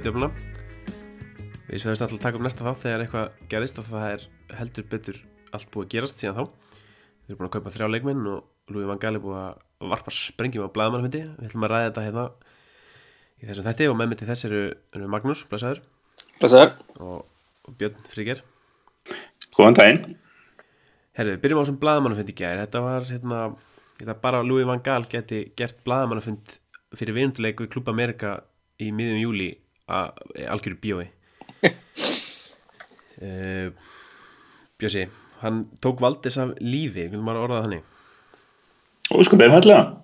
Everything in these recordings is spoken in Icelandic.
podcasti Rauðdjöfluna Við sveðumst alltaf að taka upp næsta þátt þegar eitthvað gerist og það er heldur betur allt búið að gerast síðan þá. Við erum búin að kaupa þrjá leikminn og Lúi Van Gaal er búið að varpa sprengjum á blæðmannfundi Við ætlum að ræða þetta hérna í þessum þætti og með mig til þess eru, eru Magnús, blæsaður og, og Björn Fríker Góðan daginn. Herru, við byrjum á þessum blæðmannfundi í gær. Þetta var hérna, þetta bara Lúi Van Gaal geti gert blæðmannfund fyrir vinunduleik við Klub Amerika í miðjum júli að algjöru bíói uh, Bjössi hann tók valdis af lífi við maður að orða það þannig Óskum einfallega.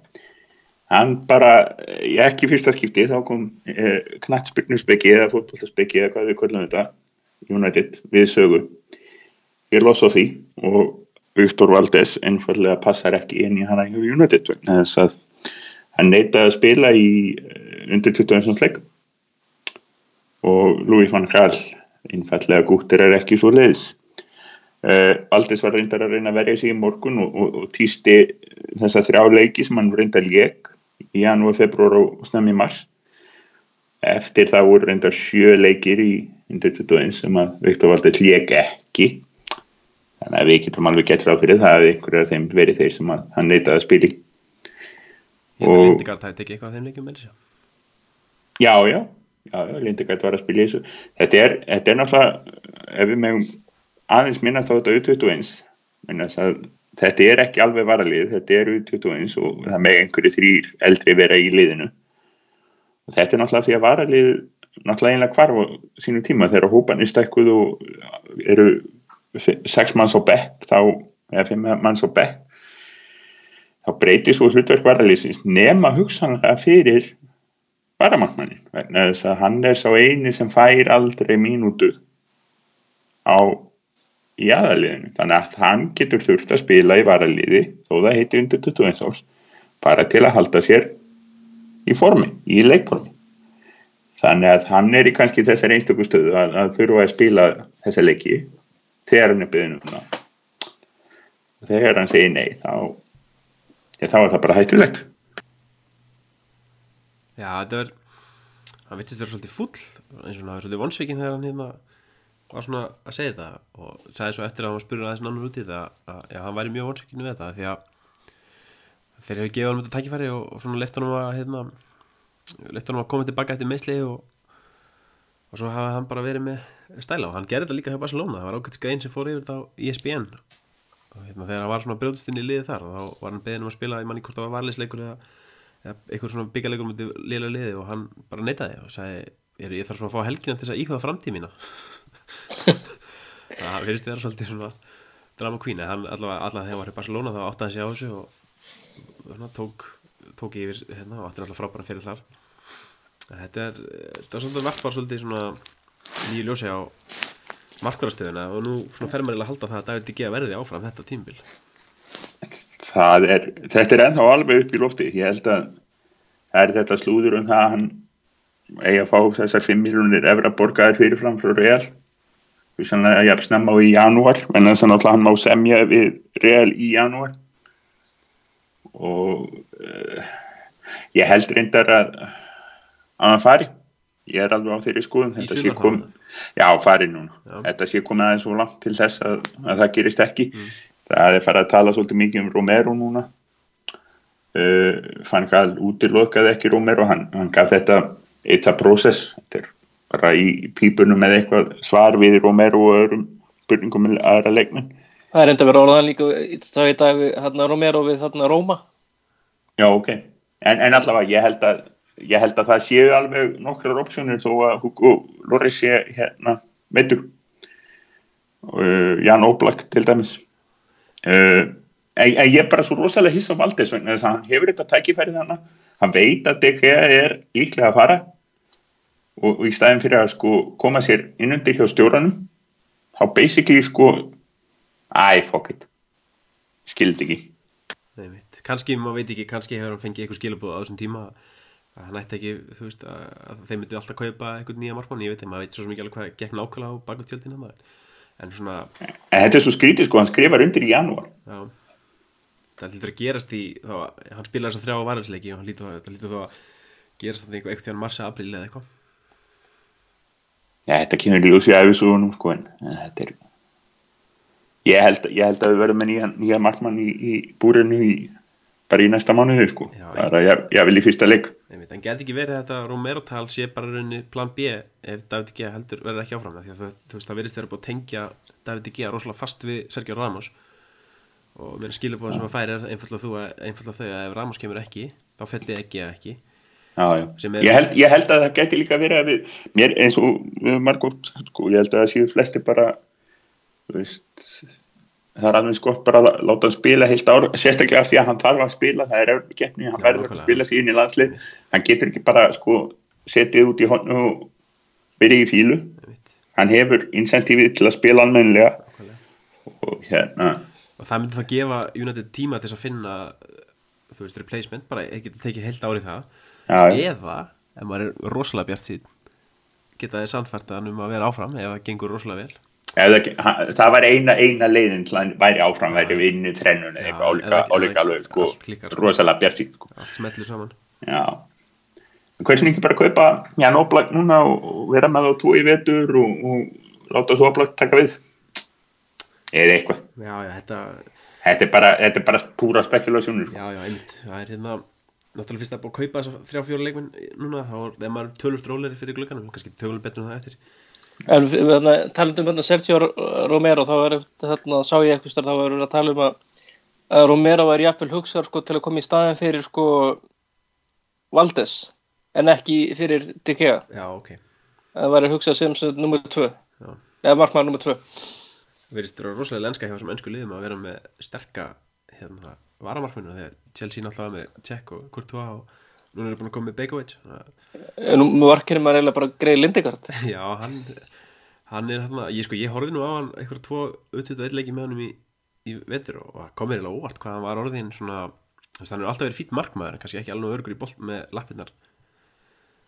Hann bara, ég ekki fyrsta skipti, þá kom eh, knattspyrnusbyggi eða fótbolltaspyggi eða hvað við kvöldum þetta, United, við sögu. Ég loss á því og Viktor Valdes einfallega passar ekki inn í hana hjá United vegna þess að hann neitaði að spila í eh, undir 21. leik og Louis van Gaal einfallega gúttir er ekki svo leiðis. Uh, Aldis var reyndar að reyna að verja sig í morgun og, og, og týsti þessa þrjá leiki sem hann reyndar lék í janúar, februar og snemmi mars. Eftir það voru reyndar sjö leikir í undir 21 sem að Viktor Valdis lék ekki. Þannig að við getum alveg gett ráð fyrir það að einhverju af þeim verið þeir sem að hann neitaði að spila í. Ég Og- hef Lindegard það tekið eitthvað af þeim þessu Já, já, já, já Lindegard var að spila í þessu þetta er, þetta er náttúrulega ef við megum aðeins minnast á þetta U21 minna þess að þetta er ekki alveg varalið, þetta er U21 og það með einhverju þrýr eldri vera í liðinu. Og þetta er náttúrulega því að varalið náttúrulega einlega hvarf á sínum tíma. Þegar hópanir stækkuð og eru se- sex manns á bekk þá, eða fimm manns á bekk þá breytist svo hlutverk varaliðsins. Nema hugsanlega fyrir varamannmannin vegna þess að hann er sá eini sem fær aldrei mínútu á í aðaliðinu þannig að hann getur þurft að spila í varaliði þó það heitir undir 21 árs bara til að halda sér í formi, í leikformi. Þannig að hann er í kannski þessar einstöku stöðu að, að þurfa að spila þessa leiki þegar hann er byggðin um og þegar hann segir nei þá, ja, þá er það bara hættulegt Já, þetta er hann vittist vera svolítið fúll eins og hann hafi svolítið vonsvikinn þegar hann hérna var svona að segja það og sagði svo eftir að hann var spurður aðeins annar út í það að já, hann væri mjög vonsvikinn við þetta því að þeir hefur gefið hann þetta tækifæri og, og svona leift hann að hérna, leift hann að koma tilbaka eftir meðsli og, og svo hafa hann bara verið með stæla og hann gerði þetta líka hjá Barcelona það var ákveðt grein sem fór yfir þetta á E ESPN og hérna, þegar hann var svona brjóðist inn í liði þar þá var hann beðin um að spila, eitthvað svona byggjarleikum myndi liðlega liði og hann bara neitaði og sagði ég, ég þarf svona að fá helgina til þess að íkvæða framtíð mína það verðist þér svolítið svona drama queen en hann allavega, allavega þegar hann var í Barcelona þá átti hann sig á þessu og, hérna, tók, tók yfir hérna og átti hann alltaf frábæran fyrir þar þetta er þetta er svolítið varpar svolítið svona nýju ljósi á markvarastöðuna og nú fer maður að halda það að David D.G. verði áfram þetta tímbil er, þetta er ennþá alveg upp í lofti. Ég held að það er þetta slúður um það að hann eigi að fá þessar 5 miljonir efra borgaðir fyrirfram frá Real? Þannig að ég hef snemma á í janúar en þess að náttúrulega hann má semja við Real í janúar. Og uh, ég held reyndar að að hann fari. Ég er alveg á þeirri skoðum þetta sé kom, já fari núna. Já. þetta sé komið aðeins svo langt til þess að, að það gerist ekki það er farið að tala svolítið mikið um Romero núna. Uh, fann hvað útilokaði ekki Romero hann, hann gaf þetta it's a process þetta er bara í pípunum með eitthvað svar við Romero og öðrum spurningum með aðra leikmenn. Það er enda verið orðan líka það í dag hérna Romero við þarna Róma. já ok, en, en allavega ég held að ég held að það séu alveg nokkrar opsjónir þó að Hugo Loris sé hérna meittur uh, Jan Oblak til dæmis en, en ég er bara svo rosalega hissa á Valdes þess að hann hefur þetta tækifærið hana hann veit að DG er líklega að fara og, og í staðin fyrir að sko koma sér innundir hjá stjóranum þá basically sko æ, fuck it skildi ekki. Kanski, maður veit ekki, kannski hefur hann fengið eitthvað skilabóð á þessum tíma að hann ætti ekki, þú veist, að, að þeir myndu alltaf kaupa eitthvað nýja markmann, ég veit ekki, maður veit svo ekki alveg hvað gekk nákvæmlega á baku tjöldina maður. En svona, en þetta er svo skrítið sko, hann skrifar undir í janúar. Já, það lítur að gerast í, þá, hann spilaði þess að þrjá varðarsleiki og hann lítur, það lítur þá að gerast þetta einhver eitthvað marsa apríl eða eitthvað. Já, þetta kynur í æfisugunum sko en en þetta er ég held, ég held að við verðum með nýja, nýja markmann í, í búrinu í, bara í næsta mánuði sko. Já, bara ég, ég vil í fyrsta leik Einmitt, en geti ekki verið þetta Romero-tal sé bara rauninni plan B ef David G heldur verður ekki áfram það þú, þú veist það verðist þeirra búið að tengja David G rosalega fast við Sergio Ramos og mér skilur búið sem að færi er einfallega þú að einfallega þau að ef Ramos kemur ekki þá felli ekki að ekki Já, já. Er- Ég, held, ég held að það geti líka verið að við, mér eins og við margótt, sko, ég held að það séu flesti bara, veist, það er alveg skott bara að láta hann spila heilt ár, sérstaklega af því að hann þarf að spila, það er örfum keppni, hann verður að spila inn í landslið, hann getur ekki bara, sko, setið út í honnu og verið í fílu, hann hefur incentivið til að spila nákvæmlega. og hérna, og það myndi þá gefa United tíma til að finna þú veist replacement, bara geta tekið heilt árið það. Já, eða, ef maður er rosalega bjart síð geta þið sannfært hann um að vera áfram ef það gengur rosalega vel Eða, það var eina, eina leiðin til að væri áfram, væri vinnu trennun eða Já, eitthvað álíka, álíka alveg, sko, sko. rosalega bjart sko. allt smetlu saman Já. Hvernig ekki bara kaupa Jan Oblak núna og, vera með tvo í vetur og, og láta svo Oblak taka við? Eða eitthvað. já, já, þetta, Þetta er bara, þetta er bara púra spekulasjónur. já, já, einmitt það er hérna, náttúrulega fyrst að búið að kaupa þrjá fjóra leikmenn núna, þá er maður tölur dróleri fyrir glugganum, kannski tölur betur en það eftir En talandum um Sergio Romero þá er þarna, sá ég eitthvað starf þá er að tala um að, að Romero er jafnvel hugsar sko, til að koma í staðin fyrir sko Valdes en ekki fyrir De Gea. Já, ok, það væri hugsað sem 2 já. Eða markmaður nummer 2 verðist vera rosalega lenska hjá þessum önsku liðum að vera með sterka hérna, varamarkminu þegar Chelsea náttúrulega með Cech og Courtois og núna er búin að koma með Begovic þannig að en nú varkir maður eiginlega bara greið Lindegard. Já, hann, hann er hann ég, sko, ég horfði nú á hann eitthvað tvo auðvitað leiki með honum í, í vetur og það kom eiginlega óvart hvað hann var orðin svona, þú veist, hann er alltaf verið fýtt markmaður kannski ekki alveg örgur í bolt með lappirnar.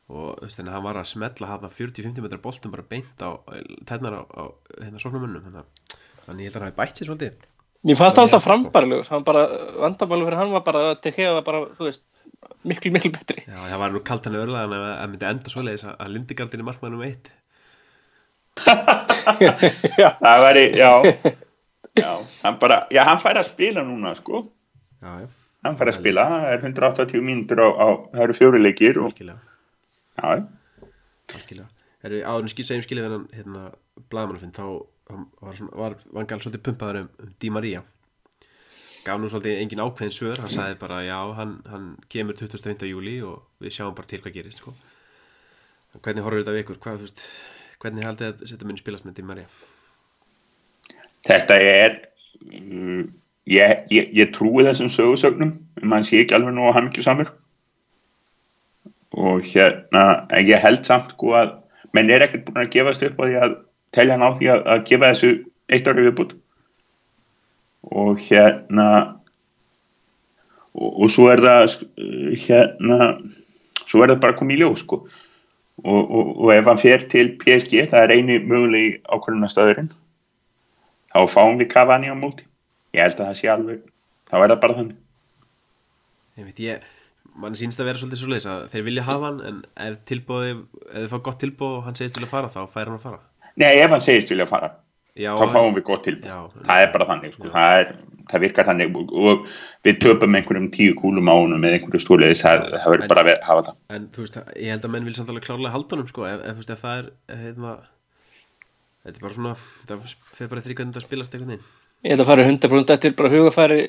Og þannig að hann var að smetla hann 40-50 metra boltum bara beint á tætnar á, á hérna sóknarmönnum þannig að þannig ég held að hann hafi bætt sér svolítið. Mér fannst það alltaf sko. frambærilegur hann bara, vandamálur fyrir hann var bara að De Gea var bara, þú veist, miklu miklu betri. Já, það var nú kalt hann örlega en að myndi enda svoleiðis að- að Lindigardin er markmaður nummer eitt. Það væri, já, já, hann bara, já, hann fær að spila núna, sko. Já, já, Hann fær að spila, það er 180 mínútur á, á, það eru fjóri leikir og, algjörlega. Já, Algjörlega. Erum áður en skil, segjum hann hérna, blaðmannafinn, þá hann var, svona, var Vangal svolítið pumpaður um, um Di Maria. Gaf nú svolítið engin ákveðin svör, hann sagði bara já, hann, hann kemur 25. júli og við sjáum bara til hvað gerist, sko. Hvernig horfir þetta við ykkur? Hvað, veist, hvernig haldið að þetta muni spilast með Di Maria? þetta er, uh, ég, ég, ég trúi þessum sögursögnum, um hann sé ekki alveg nú að hann ekki samur. Og hérna, ég held samt, sko, að menn er ekkert búin að gefast upp á því að telja hann á því að, að gefa þessu eitt ári viðbútt. Og hérna, og, og svo er það, hérna, svo er það bara komið í ljós, sko. Og, og, og ef hann fer til PSG, það er eini mögulegi ákvörðunastöðurinn, þá fáum við Cavani á móti. Ég held að það sé alveg, þá er það bara þannig. Ég veit, ég, mann sýnst að vera svolítið svo að þeir vilja hafa hann, en ef tilbúði, ef þið fá gott tilbúð og hann segist til að fara, þá fær hann að fara. Nei, ef hann segist vilja fara, Já, þá fáum við gott tilbúð. Já. það er bara þannig, sko. það, er, það virkar þannig og, við töpum einhverjum tíu kúlum á honum með einhverju stúliðis, það, það verður bara að vera- hafa það. En þú veist, ég held að menn vil samt alveg klárlega halda honum sko, ef, ef, þú veist, ef það er ef, heitna, þetta er bara svona það fyrir bara þrý hvernig þetta spilast einhvern veginn ég held að fara 100% eftir bara hugafæri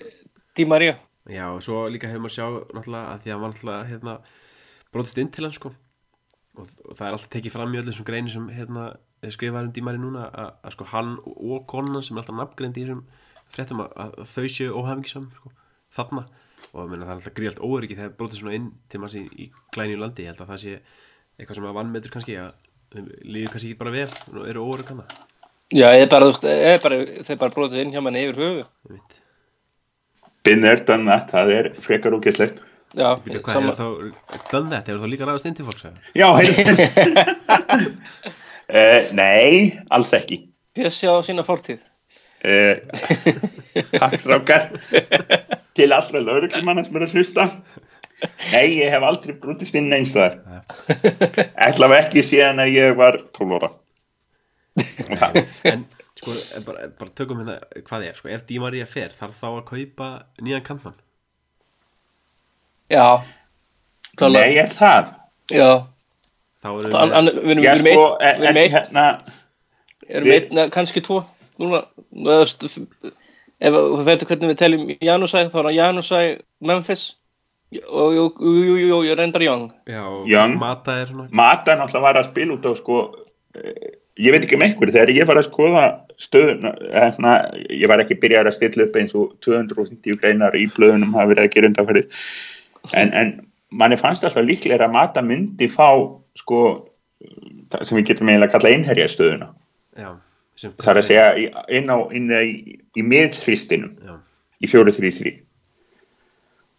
Di Maria Já, og svo líka hefur maður sjá náttúrulega að því að hann var náttúrulega hérna, brotist inn til hann sko og, og það er alltaf tekið fram í öllum þessum greini sem hérna, skrifaður um dímari núna að, að sko hann og konan sem er alltaf nafngreind í þessum fréttum að, að þau séu óhafingisam sko, þarna. Og ég meina, það er alltaf gríðalt óöryggi þegar brotist svona inn til manns í, í glænju landi. Ég held að það sé eitthvað sem að vannmetur kannski að líður kannski ekki bara vel og eru óörygg hana. Já, eða bara, þú veist, eða bara þeir bara brotið inn hjá manni yfir höfu done that, það er frekar ógeðslegt. já, Býtu, hvað sama, hefur þá done that, hefur þá líka ræðast inn til fólks eða? Já, heyrðu. uh, nei, alls ekki. fjössi á sína fortíð. Uh, takk strákar. Til allra lauruglumanna sem eru að hlusta. Nei, ég hef aldrei brútist inn eins þar. Ætlaði ekki síðan að ég var 12 ára. Og það En sko, en bara, bara tökum hérna hvað er, sko, ef Di Maria fer þarf þá að kaupa nýjan kantmann? Já, klálega. Nei, er það? Já, þá erum við erum Já, við erum sko, einn- erum einn hérna. erum Við- einn, eða kannski tvo. Núna, ef við veitum hvernig við teljum Janusæ þá er hann Janusæ Memphis og jú, jú, jú, jú, jú, ég reyndar Young. Já, og Young. Mata er svona Mata náttúrulega var að spila út á sko eh, ég veit ekki um einhverju, þegar ég var að skoða stöðuna, hérna, ég var ekki byrjar að stilla upp eins og 250 greinar í blöðunum hafa verið að gera undanferðið en, en manni fannst alltaf líklega að Mata myndi fá sko sem við getum eiginlega að kalla einherja stöðuna já, sem, það er að segja inn á, inn í, í miðhristinum já, í 4-3-3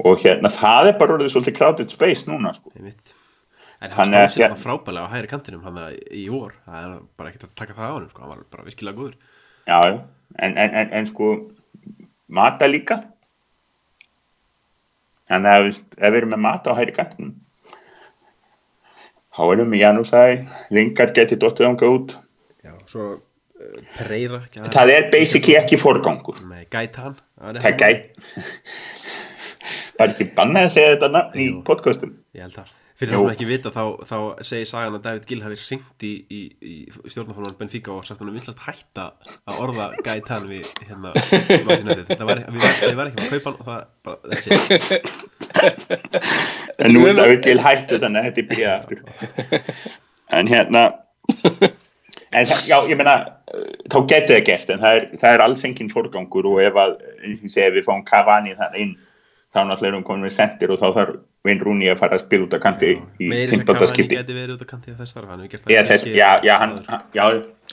og hérna það er bara orðið svolítið crowded space núna sko. En hann stóð sér það frábælega á hægri kantinum hann í vor, það er bara ekkert að taka það á hann sko, hann var bara virkilega góður. Já, en, en, en, en sko mata líka. Þannig að ef við erum með mata á hæri kantinum þá erum við Janúsæ Lingard geti dottið ánga út. Já, svo uh, Pereira það er basically ekki forgangur. Með Gaitan það gæt var ekki bannað að segja þetta nafn í podcastum. Ég held það Fyrir það sem ekki vita þá, þá segir sagan að David Gill hafi ringt í, í, í stjórnarfólman Benfica og sagt hann villast hætta að orða Gaitan við hérna. Það var, við, við var ekki að kaupa hann og það bara, that's it. En nú er það ekki hættu þannig að þetta er byrjað aftur. En hérna en já, ég meina uh, þá getur það gert en það er, það er alls engin forgangur og ef að, eins og ég segi, við fáum Cavani þannig inn þá náttúrulega erum við komin við sendir og þá þarf Wayne Rooney að fara að spila út af kanti í Meiri sem 15. Cavani skipti. já, þess, já, já, hann, já,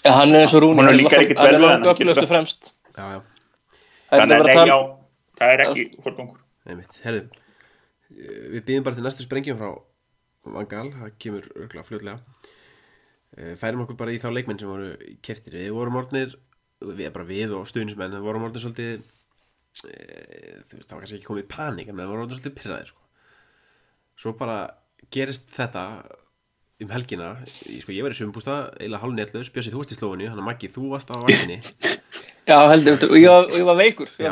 Já, hann er eins og Honum hann er lang- ekkert hann vel er hann, öflugustu það. fremst. Er þannig að nei, já, það er ekki herðu Við býðum bara til næstu sprengjum frá Vangal, það kemur örgulega fljótlega. Eh, Færum okkur bara í þá leikmenn sem voru keftir Við vorum orðnir, við bara við og stuðnismenn við vorum orðnir svolítið e, þú veist, það var kannski ekki komið í panik en við vorum orðnir svolítið pyrraðir sko. Svo bara gerist þetta um helgina. Ég, sko, ég var í sumbústa, eiginlega hálf netlaus Bjössi, þú varst í slóinu, hann að Maggi, þú varst á vaktinni. Já, heldur, og ég, var- og ég var veikur. Já,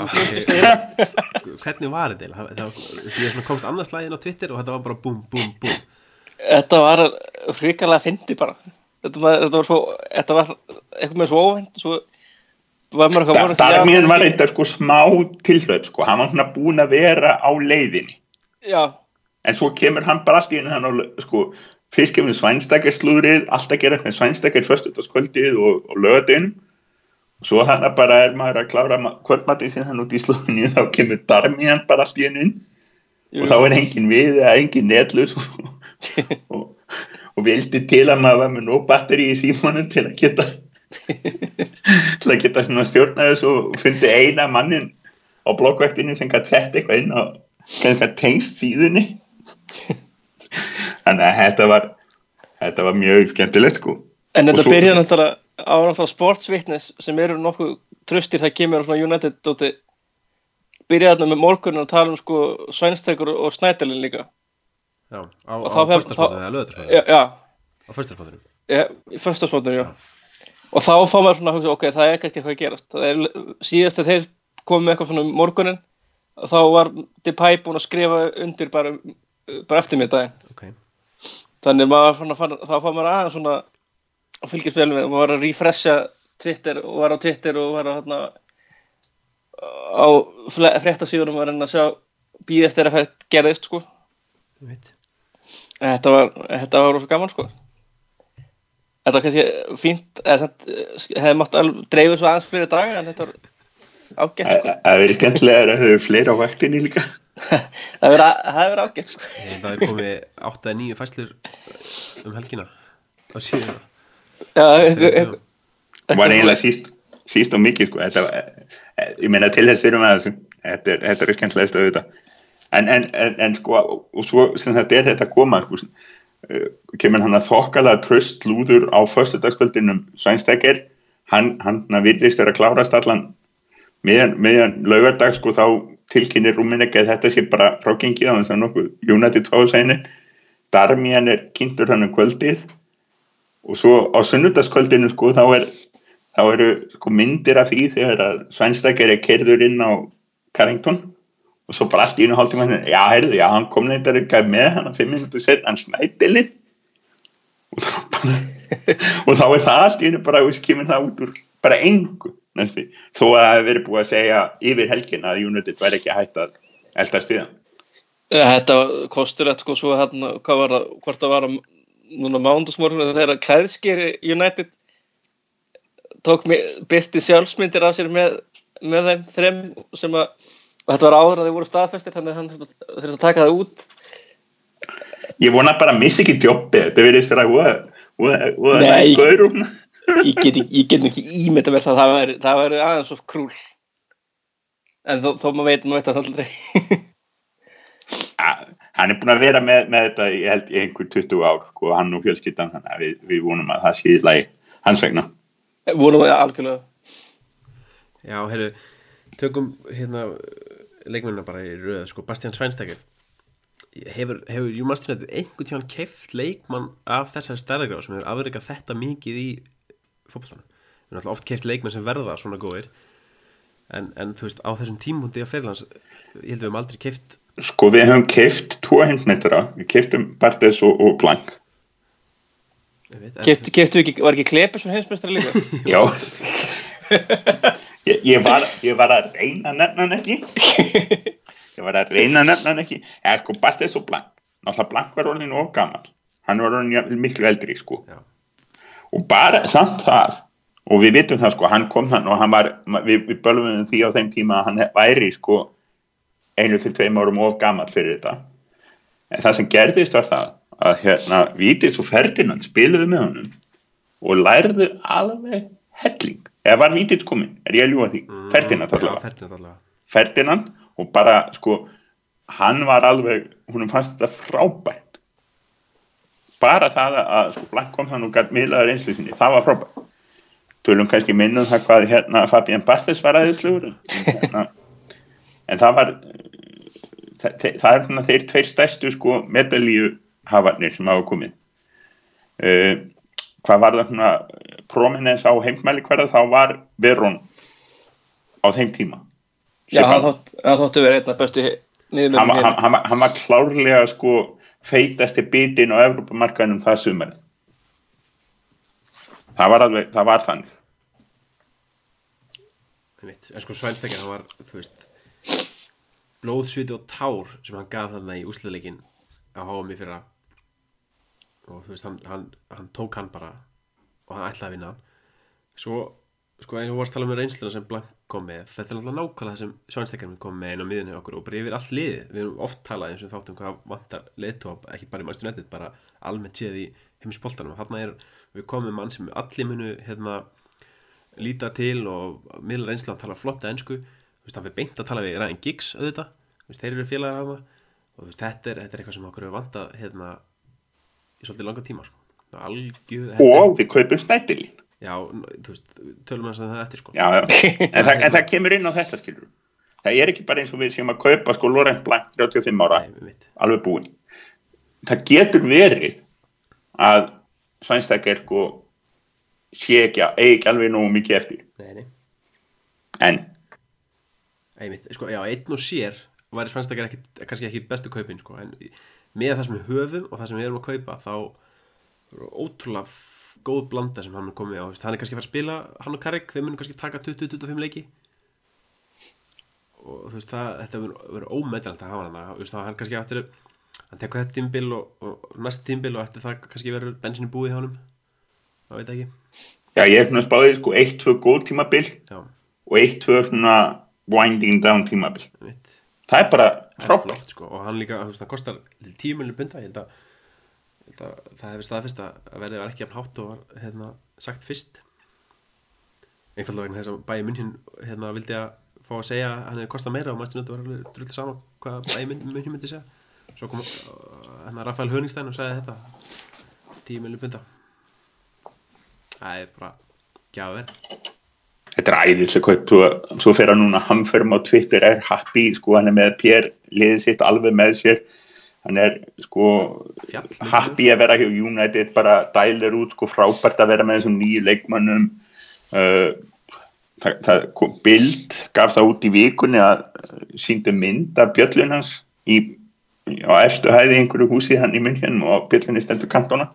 Sko, hvernig var þetta eiginlega? Það, það, það, ég komst annars lagin á Twitter og þetta var bara búm, búm, búm. Þetta var frikalega fyndi bara. Þetta var, þetta var svo Þetta var eitthvað með svo óvænt Svo var maður eitthvað vonast, Darmian var eitthvað sko smá tilhörð sko, hann var svona búin að vera á leiðinni. Já, en svo kemur hann bara allt í hann og sko, fyrst kemur svænstakkarslúrið allt að gera með svænstakar föstudagskvöldið og, og lögadinn og svo hann bara er maður að klára kvöldmatinn sem hann út í slúðinu þá kemur Darmian bara allt í inn. Og þá er engin við eða engin netlus og, og, vildi til að maður var með nóg batteri í símanum til að geta til að geta svona stjórna þessu og fundi eina mannin á blokkvæktinu sem gæti sett eitthvað inn á kannski tengst síðunni þannig að þetta var þetta var mjög skemmtilegt sko. En þetta svo- byrjaði náttúrulega á náttúrulega sportsvitness sem eru nokkuð tröstir það kemur á svona United dóti byrjaði þarna með morgunin að tala um sko Svænstekur og Snædalinn líka. Já, á, þá- eða Já, löðarspotinu já, Á föstaspotinu já í föstaspotninu, já. Og þá fá maður svona ok, það er kannski eitthvað að gerast. Það er síðast að þeir komið með eitthvað svona um morgunin þá var Depay búin að skrifa undir bara, bara eftir mér daginn Ok, þannig maður svona, fann, þá fá maður aðeins svona að fylgjast vel með, maður var að refresha Twitter og var á Twitter og var að hérna á fréttasíðunum var að reyna að sjá býð eftir að þetta gerðist sko. Þetta var, þetta var rosa gaman sko. Þetta var kannski fínt eða eh, hefði mátt alveg dreifið svo aðeins fyrir daga en þetta var ágætt sko. það verið skemmtilega að það hefur fleira á vaktinni líka. Það það verið ágætt. Sko það komið 8 eða 9 fæslur um helgina á eitthvað- dögum. var eiginlega síst, síst og mikið sko. þetta, ég meina til þess fyrir maður þessu þetta er, þetta er skemmtilegast að vita en, en, en, en sko og svo sem þetta er þetta koma sko, uh, kemur hann að þokkala tröst lúður á föstudagskvöldinum Svænstekir hann, hann virðist vera að klárast allan meðan, meðan laugardag sko þá tilkynir Rúmenek að þetta sé bara frágengið á þess að nokkuð United tóðsæðinu Darmian er kynntur hann um kvöldið. Og svo á sunnudagskvöldinu sko þá er þá eru sko myndir af því þegar að Svænstakir er kerður inn á Carrington. Og svo bara allt í einu hálftíma hann, já, heyrðu, já, hann kom neitt að reyka með hann að fimm minútu set, hann snædilinn og þá bara og þá er það allt í einu bara, veist, kemur það út úr bara engu, næstu. Þó að það hefur verið búið að segja yfir helgin að United væri ekki hægt að eldast við hann Þetta kostur þetta sko svo hérna, hvað var það, hvort það var núna mándagsmorgunu þegar klæðskeri United tók byrti sjálfsmyndir af sér með, með þeim þrem sem að, þetta var áður að þeir voru staðfestir þannig að hann þurfti að taka það út. Ég vona bara að missa ekki djópi, þetta verðist þér að og Nei. næst? Gaurum ég get, get ekki ímynda mér það það það væri aðeins of krúl en þó, þó maður veit, maður veit það aldrei. Hann er búin að vera með, með þetta ég held í einhver 20 ár sko, hann og fjölskyldan þannig að við, við vonum að það sé í lagi hans vegna. Vonum við algjörlega. Já, heyrðu, tökum hérna leikmennina bara í röð, sko, Bastian Sveinstækir hefur, hefur Júmastin einhvern tíðan keift leikmann af þessari stærðagráð sem hefur afreikað þetta mikið í fótbollanum við erum alltaf oft keift leikmenn sem verða svona góðir en, en þú veist, á þessum tímúndi á fyrirlands, ég held við höfum aldrei keift sko við höfum keift tvo heimsmetra við keiftum Bartes og, og Blank ég veit, en- Keftu, keftu ekki, var ekki Klepis sem heimsmeistari líka? já. Ég, ég, var, ég var að reyna að nefna hann ekki ég var að reyna að nefna hann ekki. Eða sko Bartes og Blank náttúrulega Blank var orðin of gammal hann var orðin miklu eldri sko. Já. og bara samt það og við vitum það sko, hann kom þann og hann var, við, við bölvum því á þeim tíma að hann væri sko einu til tveim árum of gammal fyrir þetta. En það sem gerðist var það að hérna Vítis og Ferdinand spiluðu með honum og lærðu alveg helling, eða var Vítis komin er ég að ljúa því, Mm, Ferdinand allavega. Ferdinand allavega. Ferdinand og bara sko hann var alveg, húnum fannst þetta frábært. Bara það að, sko Blank kom þann og gætt miðlaður einslu sinni, það var frábært. Tölum kannski minnum það hvað hérna Fabian Barthes var aðeinslugur en, hérna, en það var það, það er svona þeir tveir stærstu sko medalíu hafarnir sem hafa komið. Uh, hvað var það svona prominens á heimsmæli hverða þá var Verón á þeim tíma Já, hann, þótt, hann þóttu verið einna bestu hann, miðlum var- hann, hann, hann var klárlega sko feitasti bitin á Evrópumarkaðinum það sumar. Það var alveg, það var þannig. Einmitt. en sko Sveinstækir, hann var þú veist blóðsviti og tár sem hann gaf þarna í úsliðleikin á HM í fyrra. Og þú veist, hann, hann, hann tók hann bara og hann ætlaði að vinna svo, sko einu vorst tala um reynsluna sem Blank kom með, þetta er náttúrulega nákvæmlega það sem Sveinstækir kom með inn á miðinni okkur og bara yfir allt liði, við erum oft talað eins og þáttum hvað vantar leiðtóp, ekki bara í mæstu netið, bara almennt séð í heimsboltanum, hann er, við komum með mann sem allir munu hérna líta til og miðla reynsla að tala flotta veist, hann fyrir beint að tala við Ryan Giggs auðvitað, þeir eru félagar af það og veist, þetta er, þetta er eitthvað sem okkur hefur vantað hérna í svolítið langa tíma sko. Er- og við kaupum snættilín já, þú veist, tölum hans að það eftir sko. já, já. En, það, en það kemur inn á þetta skilur það er ekki bara eins og við séum að kaupa sko Laurent Blanc 35 ára. Nei, við alveg búin það getur verið að Svænstækir sko sé ekki, ekki alveg nógu mikið eftir. Nei, en nei, mitt. Sko, já, einn og sér væri svennstakar ekki, kannski ekki bestu kaupin sko, en með það sem við höfum og það sem við erum að kaupa þá ótrúlega góð blanda sem hann er komið á, hann er kannski að fara að spila hann og Karrik, þeir munum kannski taka 20-25 leiki. Og þú veist það, þetta verður- ómeðalegt að hafa hann það, hann kannski eftir hann tekur þetta tímbil og, og næst tímbil og eftir það kannski verður bensinni búið hjá honum. Það veit ekki. Já, ég er svona spáðið sko 1-2 góð tímabil já, og 1-2 svona winding down tímabil. Það er bara frábært. sko og hann líka, þú veist, það kostar 10 miljonir bunda, ég held að, ég held að það hefur staðfist að verðið var ekki jafn hátt og var hérna sagt fyrst. Einfallega vegna þess að bæði munn hérna vildi að fá að segja að hann hefði kostað meira og mæstu nöttu var alveg drull saman hvað bæði munn myndi segja. Svo kom uh, hérna Rafael Höningstein og sagði þetta. 10 miljonir bunda það er bara gjafa verð þetta er æðislega kaup. Svo, svo fer hann núna hamförum á Twitter er happy, sko hann er með Pér liðið sitt alveg með sér hann er sko Fjall, happy að vera hjá United bara dælir út, sko frábært að vera með þessum nýju leikmannum uh, það, það kom bild, gaf það út í vikunni að síndu mynd af bjöllun hans í, á eftir hæði einhverju húsi hann í München og bjöllunni stendur kantona.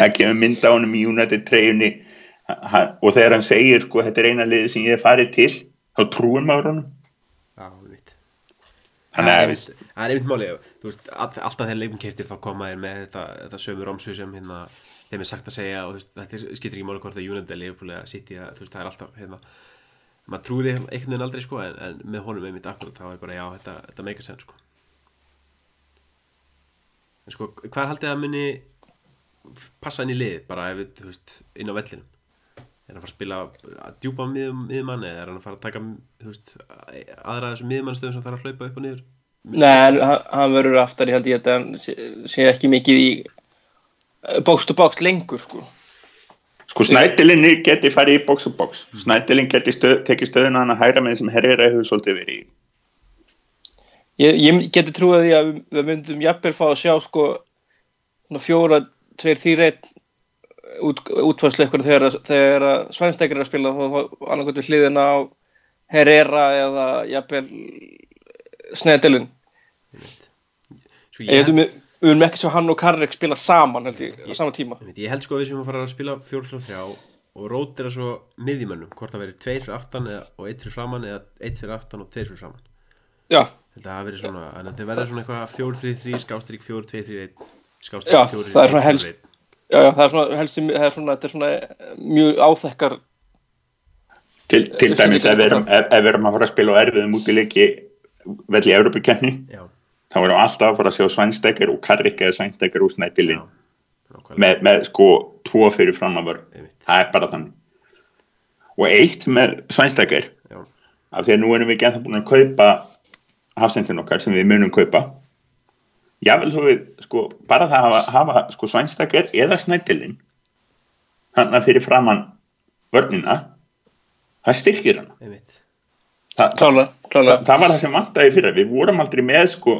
Það kemur mynd á honum í United treyjunni. Hann, og þegar hann segir sko þetta er eina liði sem ég hef farið til þá trúum maður honum. Já, mitt Þannig Það að er það er einmitt máli alltaf þegar leikum keiftir þá koma þér með þetta, þetta sömu romsu sem hérna, þeim er sagt að segja og veist, þetta er- skiptir ekki máli hvort það er United eða City eða, þú veist, það er alltaf hérna, maður trúir einhvern veginn aldrei sko, en, en með honum einmitt akkurat þá er bara já, þetta, þetta meikar senn sko. en sko, hvað haldið það muni passa inn í lið bara ef þú veist, inn á vellinum er hann að fara að spila að djúpa miðum, miðmann eða er hann að fara að taka þú veist, aðra þessum miðmannstöðum sem þarf að hlaupa upp og niður Nei, hann, verður aftar í held ég að hann sé, sé ekki mikið í to box lengur sko. Sko snættilinni geti farið í box snættilinn geti stöð, tekið stöðuna hann að hæra með sem herrera hefur svolítið verið í Ég, ég geti trúið því að við, myndum jafnvel fá að sjá sko fjóra, tveir, þýr, einn út, útfærslu ykkur þegar, þegar svænstekir er að spila þá, við hliðina á Herrera eða jafnvel Snædilun sko, Ég hefði held, við við viljum ekki sjá hann og Karrik spila saman held ég, á sama tíma. ég, ég held sko að við sem að fara að spila 4-3 og rótira svo miðjumönnum hvort það veri tveir fyrir aftan eða, og eitt fyrir framann eða eitt fyrir aftan og tveir fyrir framann Já, þetta hafi verið svona, en þetta verður svona eitthvað 4-3-3 skástrík 4-2-3-1 Já, skástrík 4 það er svona helst- já, já, það er svona, helst, það er svona, þetta er svona mjög áþekkar til, til Þetta dæmis ef við erum, ef, ef við erum að fara að spila á erfiðum útileiki vel í Európa-kefni já, þá erum við alltaf að fara að sjá svænstekir og karrika eða svænstekir úr snættilinn já, með, með sko tvo fyrir fram að vörn. Einmitt. það er bara þannig. Og eitt með svænstekir já, af því að nú erum við ekki ennþá búin að kaupa hafsendin okkar sem við munum kaupa. Jável þó við sko bara það að hafa, hafa sko svænstakir eða snættilinn hann að fyrir framann vörnina það styrkir hann það, Klála, það, klála það var það sem vantaði fyrir við vorum aldrei með sko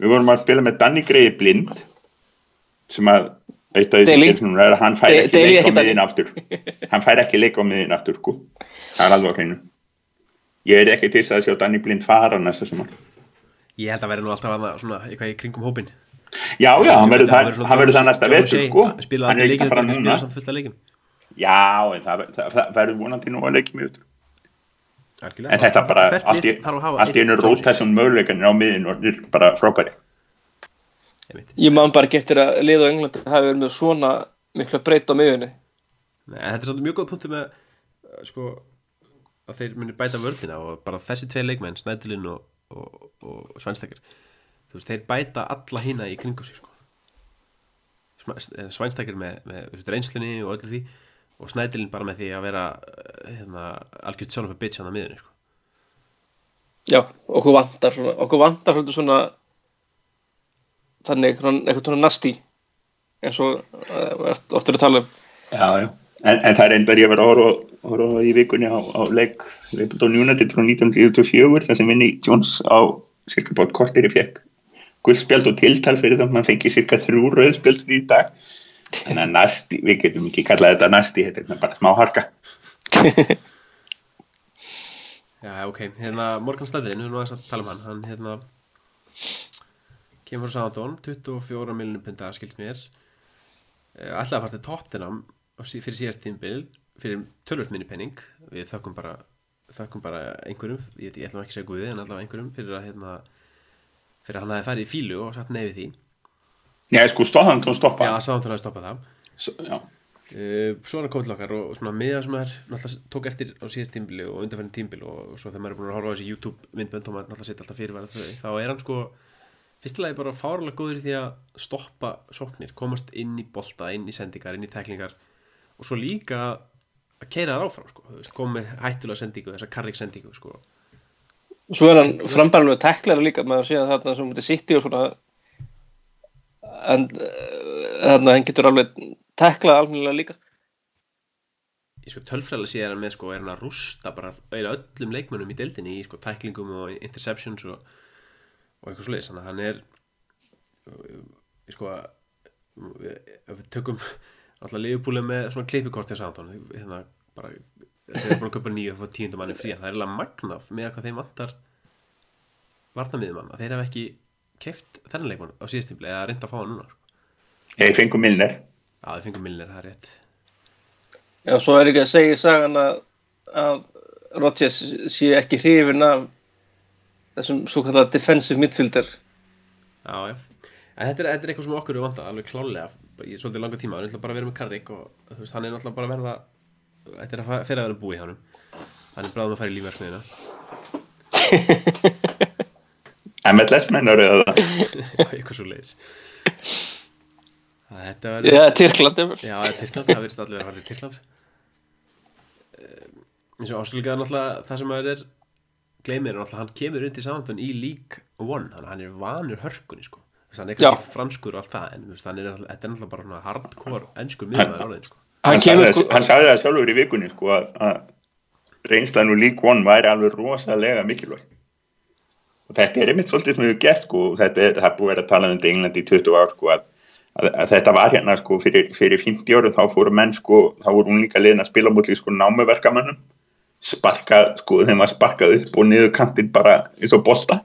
við vorum að spila með Danny Greiði blind sem að eitt af þessi núna er að hann fær ekki leik á miðin aftur. Hann fær ekki leik á miðin aftur sko. Það er alveg á hreinu. Ég er ekki til þess að sjá Danny blind fara næsta sumar. Ég held að verði nú alltaf að svona eitthvað í kringum hópin já já, hann verður það, svona hann verður það John- næsta vetur sko. hann er ekki að fara núna. já, en það, það, það verður vonandi nú að leikja mjög Algjörlega. en þetta bara allt í, allt í einu John Shea. rótessum möguleikanir á miðin og er bara frábæri. Ég man bara eftir að lið á Englandi hafi verið með svona mikla breyt á miðunni Nei, þetta er svolítið mjög góð punktu með uh, sko, að þeir muni bæta vördina og bara þessi tvei leikmenn, Snædilinn og, og, og Svænstakir þú veist, þeir bæta alla hína í kringum sig sko. Svænstakir með, með reynslunni og öllu því og Snædilinn bara með því að vera uh, hérna, algjört sjálf með bitch hann á miðunni sko. Já, okkur vantar svona, okkur vantar svolítið svona þannig, svona, eitthvað svona nasti eins og uh, oftur að tala um Já, já. En, en það er endar ég að vera að horfa, horfa í vikunni á, á leik Leipzig United frá 1994 þar sem Vinni Jones á cirka bát kortir í fekk guldspjald og tiltal fyrir það að mann fengi cirka þrjú rauðspjald fyrir í dag nasti, við getum ekki kallað þetta nasti, þetta er bara smá harka. Já, ok, hérna Morgan Snædilinn, við erum aðeins að tala um hann. Hann hérna kemur frá Sándón, 24 miljonum punta skilst mér. Eh, ætlaði að á sí- fyrir síðast tímbil fyrir tölvöld minni penning við þökkum bara, þökkum bara einhverjum, ég, ég ætla nú ekki að segja guði en allavega einhverjum fyrir að hérna fyrir að hann hafi farið í fílu og satt nefið því Já, sko, stóðan tóð stoppa. Já, Sándón hafi stoppað það S já. Uh, svona kom til okkar og, svona miða sem er náttúrulega tók eftir á síðast tímbili og undanfærin tímbil og, svo þegar maður er búin að horfa á þessi YouTube myndbönd og maður náttúrulega setja alltaf fyrirvæða þau þá er hann sko fyrstilega bara fárlega góður í því að stoppa sóknir, komast inn í bolta inn í sendingar, inn í tæklingar og svo líka að keira þar áfram sko, þú veist, koma með hættulega sendingu þessa karrik sendingu sko. Svo er hann frambærulega teklara líka maður sé að þarna sem mútið sitti og svona en uh, þarna hann getur alveg teklað almennilega líka. Í sko tölfræðilega sé hann með sko er hann að rústa bara öllum leikmönnum í deildinni í sko tæklingum og interceptions og, og eitthvað svoleiðis. Þannig að hann er uh, sko ef við tökum alltaf liðbúlega með svona klippikort hjá Sandón hérna bara þeir eru búin að köpa nýju og fá tíundum manni frí það er eiginlega magnað með hvað þeim vantar varnamiðum að þeir hafa ekki keft þennan leikmann á síðastífli eða reynda að fá hann núna sko. Ég fengum Milner. Já, þið fengum Milner, það er rétt Já, svo er ekki að segja í sagan að, að Rodgers sé ekki hrifin af þessum svo kallar defensive midfielder. Já, já. En þetta er, þetta er eitthvað sem okkur er vantað alveg klálega í svolítið langa tíma. Hann er bara að vera með Karrik og þú veist, hann er náttúrulega bara að verða þetta er að fyrir að vera búið hjá hann. Hann er bráðum að fara í lífverksmiðina. MLS mennar eða það. Eitthvað svo leiðis. Þetta var... Já, Tyrkland er Já, það er Tyrkland, það verðist allir að fara til Tyrklands. Um, eins og ásluglega náttúrulega það sem maður er gleymir er náttúrulega hann kemur inn til samantun í League One, hann, hann er vanur hörkunni sko. Hann er ekki franskur og allt það en þú veist, hann er, náttúrulega- þetta er náttúrulega bara svona hardcore ennskur miðmaður orðin sko. Hann, Hann það, sko, hann sagði það sjálfur í vikunni sko að, að reynslan úr League One væri alveg rosalega mikilvæg. Og þetta er einmitt svolítið sem við gert sko, þetta er, það er búið að að tala um Englandi í 20 ár sko að, að, að þetta var hérna sko fyrir, fyrir 50 árum þá fóru menn sko, þá voru unlíka liðin að spila mútið sko námuverkamannum, sparkað sko, þeim var sparkað upp og niður kantinn bara eins og bolta.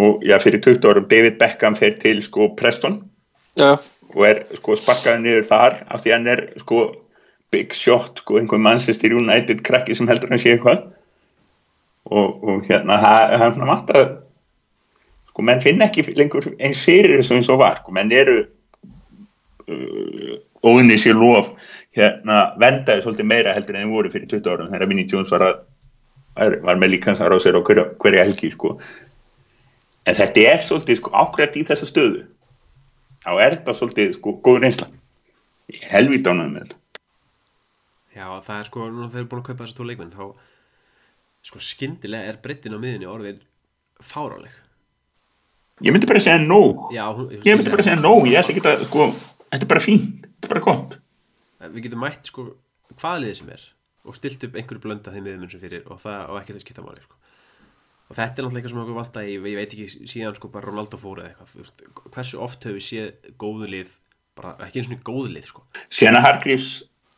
Og já, fyrir 20 árum David Beckham fer til sko Preston já, og er sko sparkaði niður þar af því hann er sko big shot sko einhver Manchester United krakki sem heldur hann sé eitthvað og, og hérna það er svona vant að sko menn finna ekki lengur eins fyrir eins og var. Sko menn eru uh, óðinni sér lof hérna vendaði svolítið meira heldur en þeim voru fyrir 20 árum. Þegar Vinnie Jones var að var, með líkansar á sér á hverja, hverja helgi sko. En þetta er svolítið sko ákveðt í þessa stöðu. Þá er þetta svolítið sko góð reynsla. Ég er helvít ánægð með þetta. Já, það er sko, núna þeir eru búin að kaupa þessu tvo leikmenn þá sko skyndilega er breytin á miðunni orðin fáráleg ég myndi bara segja no. Já, hún, ég myndi bara segja no, ég ætla ekki að sko, þetta er bara fínt, þetta er bara gott. Við getum mætt sko hvaða liðið sem er og stilt upp einhverju blönda þeim miðumun sem fyrir og það og ekki það skipta máli sko. og þetta er náttúrulega eitthvað sem okkur vant að ég, ég veit ekki síðan sko bara Ronaldo fór eða eitthvað hversu oft höfum við séð góðu lið bara ekki eins og góðu lið sko. Síðan að Hargreaves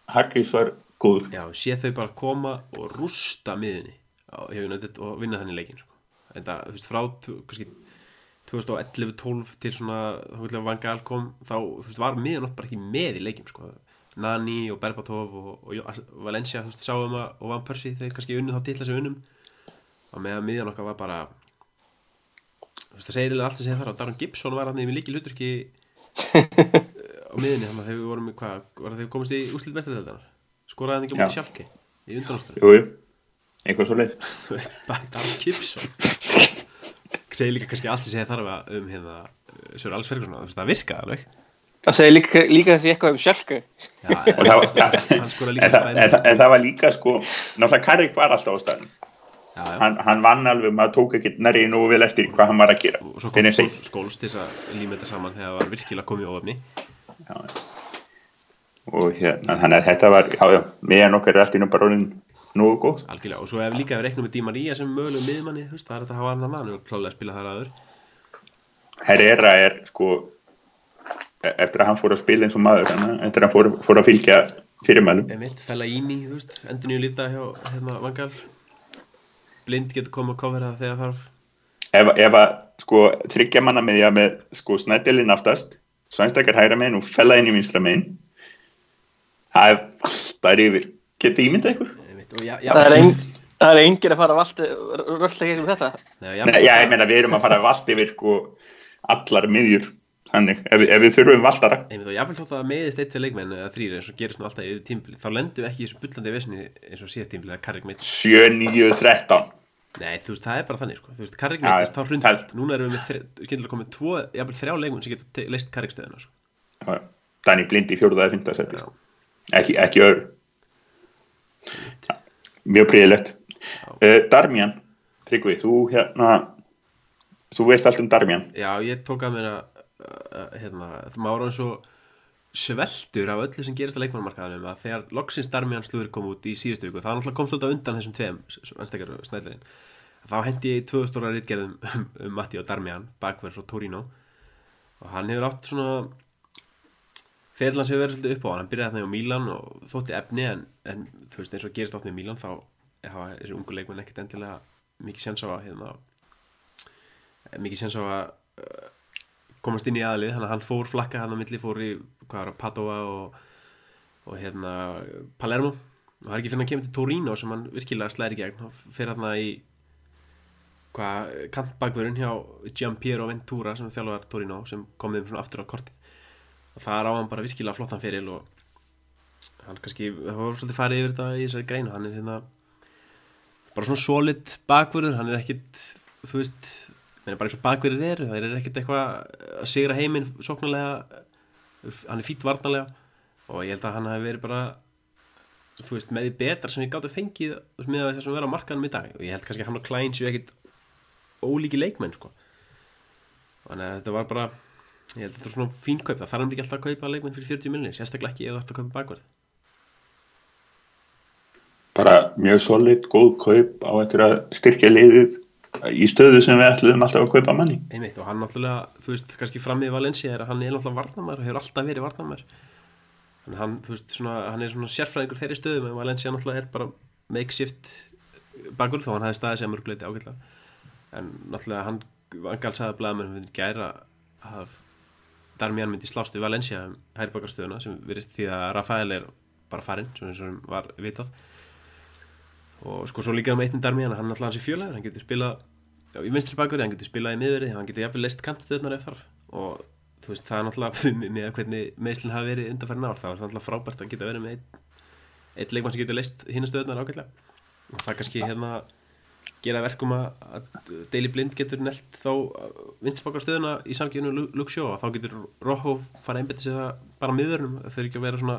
Hargreaves var góð Já, séð þau bara koma og rústa miðunni á, hjá United og vinna þannig leikin sko. en það, þú veist, frá kannski 2011-12 til svona þá vil að Van Gaal kom þá veist, var miðun oft bara ekki með í leikim sko. Nani og Berbatov og, og Valencia, þú veist, sáum að og Van Persie, þeir kannski unnu þá titla sem unnum og meðan miðan okkar var bara þú veist, það segir eiginlega allt sem þar og Darren Gibson var hann í líki hluturki á miðunni þannig að þegar við vorum hvað, var það þegar við komist í úslit mestarðeldanar skoraði hann ekki á mútið Já. sjálfki í undanústur jú, jú, eitthvað svo leið þú veist, bara Darren Gibson. Segir líka kannski allt sem segir þarf að um hérna Sör Alls Ferguson, þú veist, það virkaði alveg. Það segir líka, líka þessi eitthvað um skoraði en, líka það, en, en var líka sko náttúrulega Karrik var alltaf á staðin hann, hann vann alveg, maður tók ekki nærri nógu vel eftir hvað hann var að gera. og svo kom sig. skól, skóls til þess að líma þetta saman þegar það var virkilega komið ofni Já. og hérna þannig að þetta var, já já, meðan okkar er allt í nú bara orðin nógu góð algjörlega, og svo ef líka við reiknum með Di Maria sem mögulegum miðmanni, þú veist, það er þetta að hafa annan mann og klálega spila þar aður Herrera er sko e- eftir að hann fór að spila eins og maður hana, eftir að hann fór, fór að fylgja fyrirmælum. Emitt, Fellaini, þú veist, endur nýju líta hjá hérna Vangal blind getur komið að kofera það þegar þarf. Ef, ef að sko þryggja manna með því að með sko snæddelinn aftast svænstakar hægra megin og fella inn í vinstra megin það er alltaf yfir. Getið ímyndað ykkur? Og já, já, Það er, ein, það er engin að fara að valdi rölllega um þetta. Nei, já, Nei, já, ég meina við erum að fara vald yfir sko allar miðjur þannig, ef, ef við þurfum valdara Einmitt, og jáfnvel þótt að það meiðist eitt fyrir leikmenn eða þrýr eins og gerist nú alltaf yfir tímbili þá lendum við ekki í þessu bullandi vesni eins og síðast tímbili eða Karrik meitt 7, 9, 13 Nei, þú veist, það er bara þannig sko. þú veist, Karrik meittist, þá allt núna erum við með, skyndilega komið Já, mjög príðilegt uh, Darmian, Tryggvi þú hérna þú veist allt um Darmian? Já, ég tók að mér að hérna, það má eins og sveltur af öllu sem gerist á leikmannmarkaðanum að þegar loksins Darmian slúður kom út í síðustu viku, það náttúrulega komst alltaf undan þessum tveim, anstekar snæðlarinn þá hendi ég í tvö stóra rítgerðum um, um Matti og Darmian, bakverð frá Torino. Og hann hefur átt svona Ferlans hefur verið svolítið upp á hann, hann byrjaði þarna á Mílan og þótti efni en, en þú veist eins og gerist átt með Mílan þá hafa þessi ungu leikmenn ekkert endilega mikið séns á að hérna, mikið séns á að uh, komast inn í aðlið, þannig að hann fór flakka hann á milli, fór í hvað var að Padova og, og hérna Palermo. Og það er ekki fyrir að kemur til Torino sem hann virkilega slæri gegn. Og fyrir hann í hvað kantbakverun hjá Giampiero Ventura sem þjálfar Torino sem kom þeim svona aftur á korti það er á hann bara virkilega flottan fyrir og hann kannski, það var svolítið farið yfir þetta í þessari greinu, hann er hérna bara svona solid bakverður hann er ekkit, þú veist það er bara eins og bakverðir eru, það er ekkit eitthvað að sigra heiminn sóknarlega hann er fýtt varnarlega og ég held að hann hafi verið bara þú veist, með því betra sem við gáttum fengið með þess að vera á markanum í dag. Og ég held kannski að hann og Klein séu ekkit ólíki leikmenn sko. Þannig að þetta var bara ég held að þetta er svona fín kaup, það þarf hann ekki alltaf að kaupa leikmenn fyrir 40 miljonir, sérstaklega ekki ef þú ætti að kaupa bakverð bara mjög solid, góð kaup á að styrkja liðið í stöðu sem við ætlum alltaf að kaupa manni. Einmitt og hann náttúrulega, þú veist, kannski fram í Valencia er að hann er náttúrulega varnamær og hefur alltaf verið varnamær þannig hann, þú veist, svona, hann er svona sérfræðingur þeirri stöðum en Valencia náttúrulega er bara makeshift bakur þó hann hefði staðið sig að mörguleiti ágætlega. En náttúrulega hann vangal sagði að blæða mér um gæra að Darmian myndi slást við Valencia um hærbakarstöðuna sem virðist því að Rafael er bara farinn, svona eins og var vitað. Og sko svo líka með eittin Darmian hann er alltaf hans í fjölaður, hann getur spilað já, í vinstri bakverði, hann getur spilað í miðverði hann getur jafnvel leist kantstöðnar ef þarf. Og þú veist, það er náttúrulega með hvernig meðslinn hafi verið undanfæri nátt, það er náttúrulega frábært að geta verið með eitt, eitt leikmann sem getur leist hinn stöðnar ágætlega. Og það kannski hérna gera verkum að Daily Blind getur nelt þá vinstri bakarstöðuna í samgjöfnu Luxjó og þá getur Rojo fara einbætti sig það bara miðurnum, það þurfi ekki að vera svona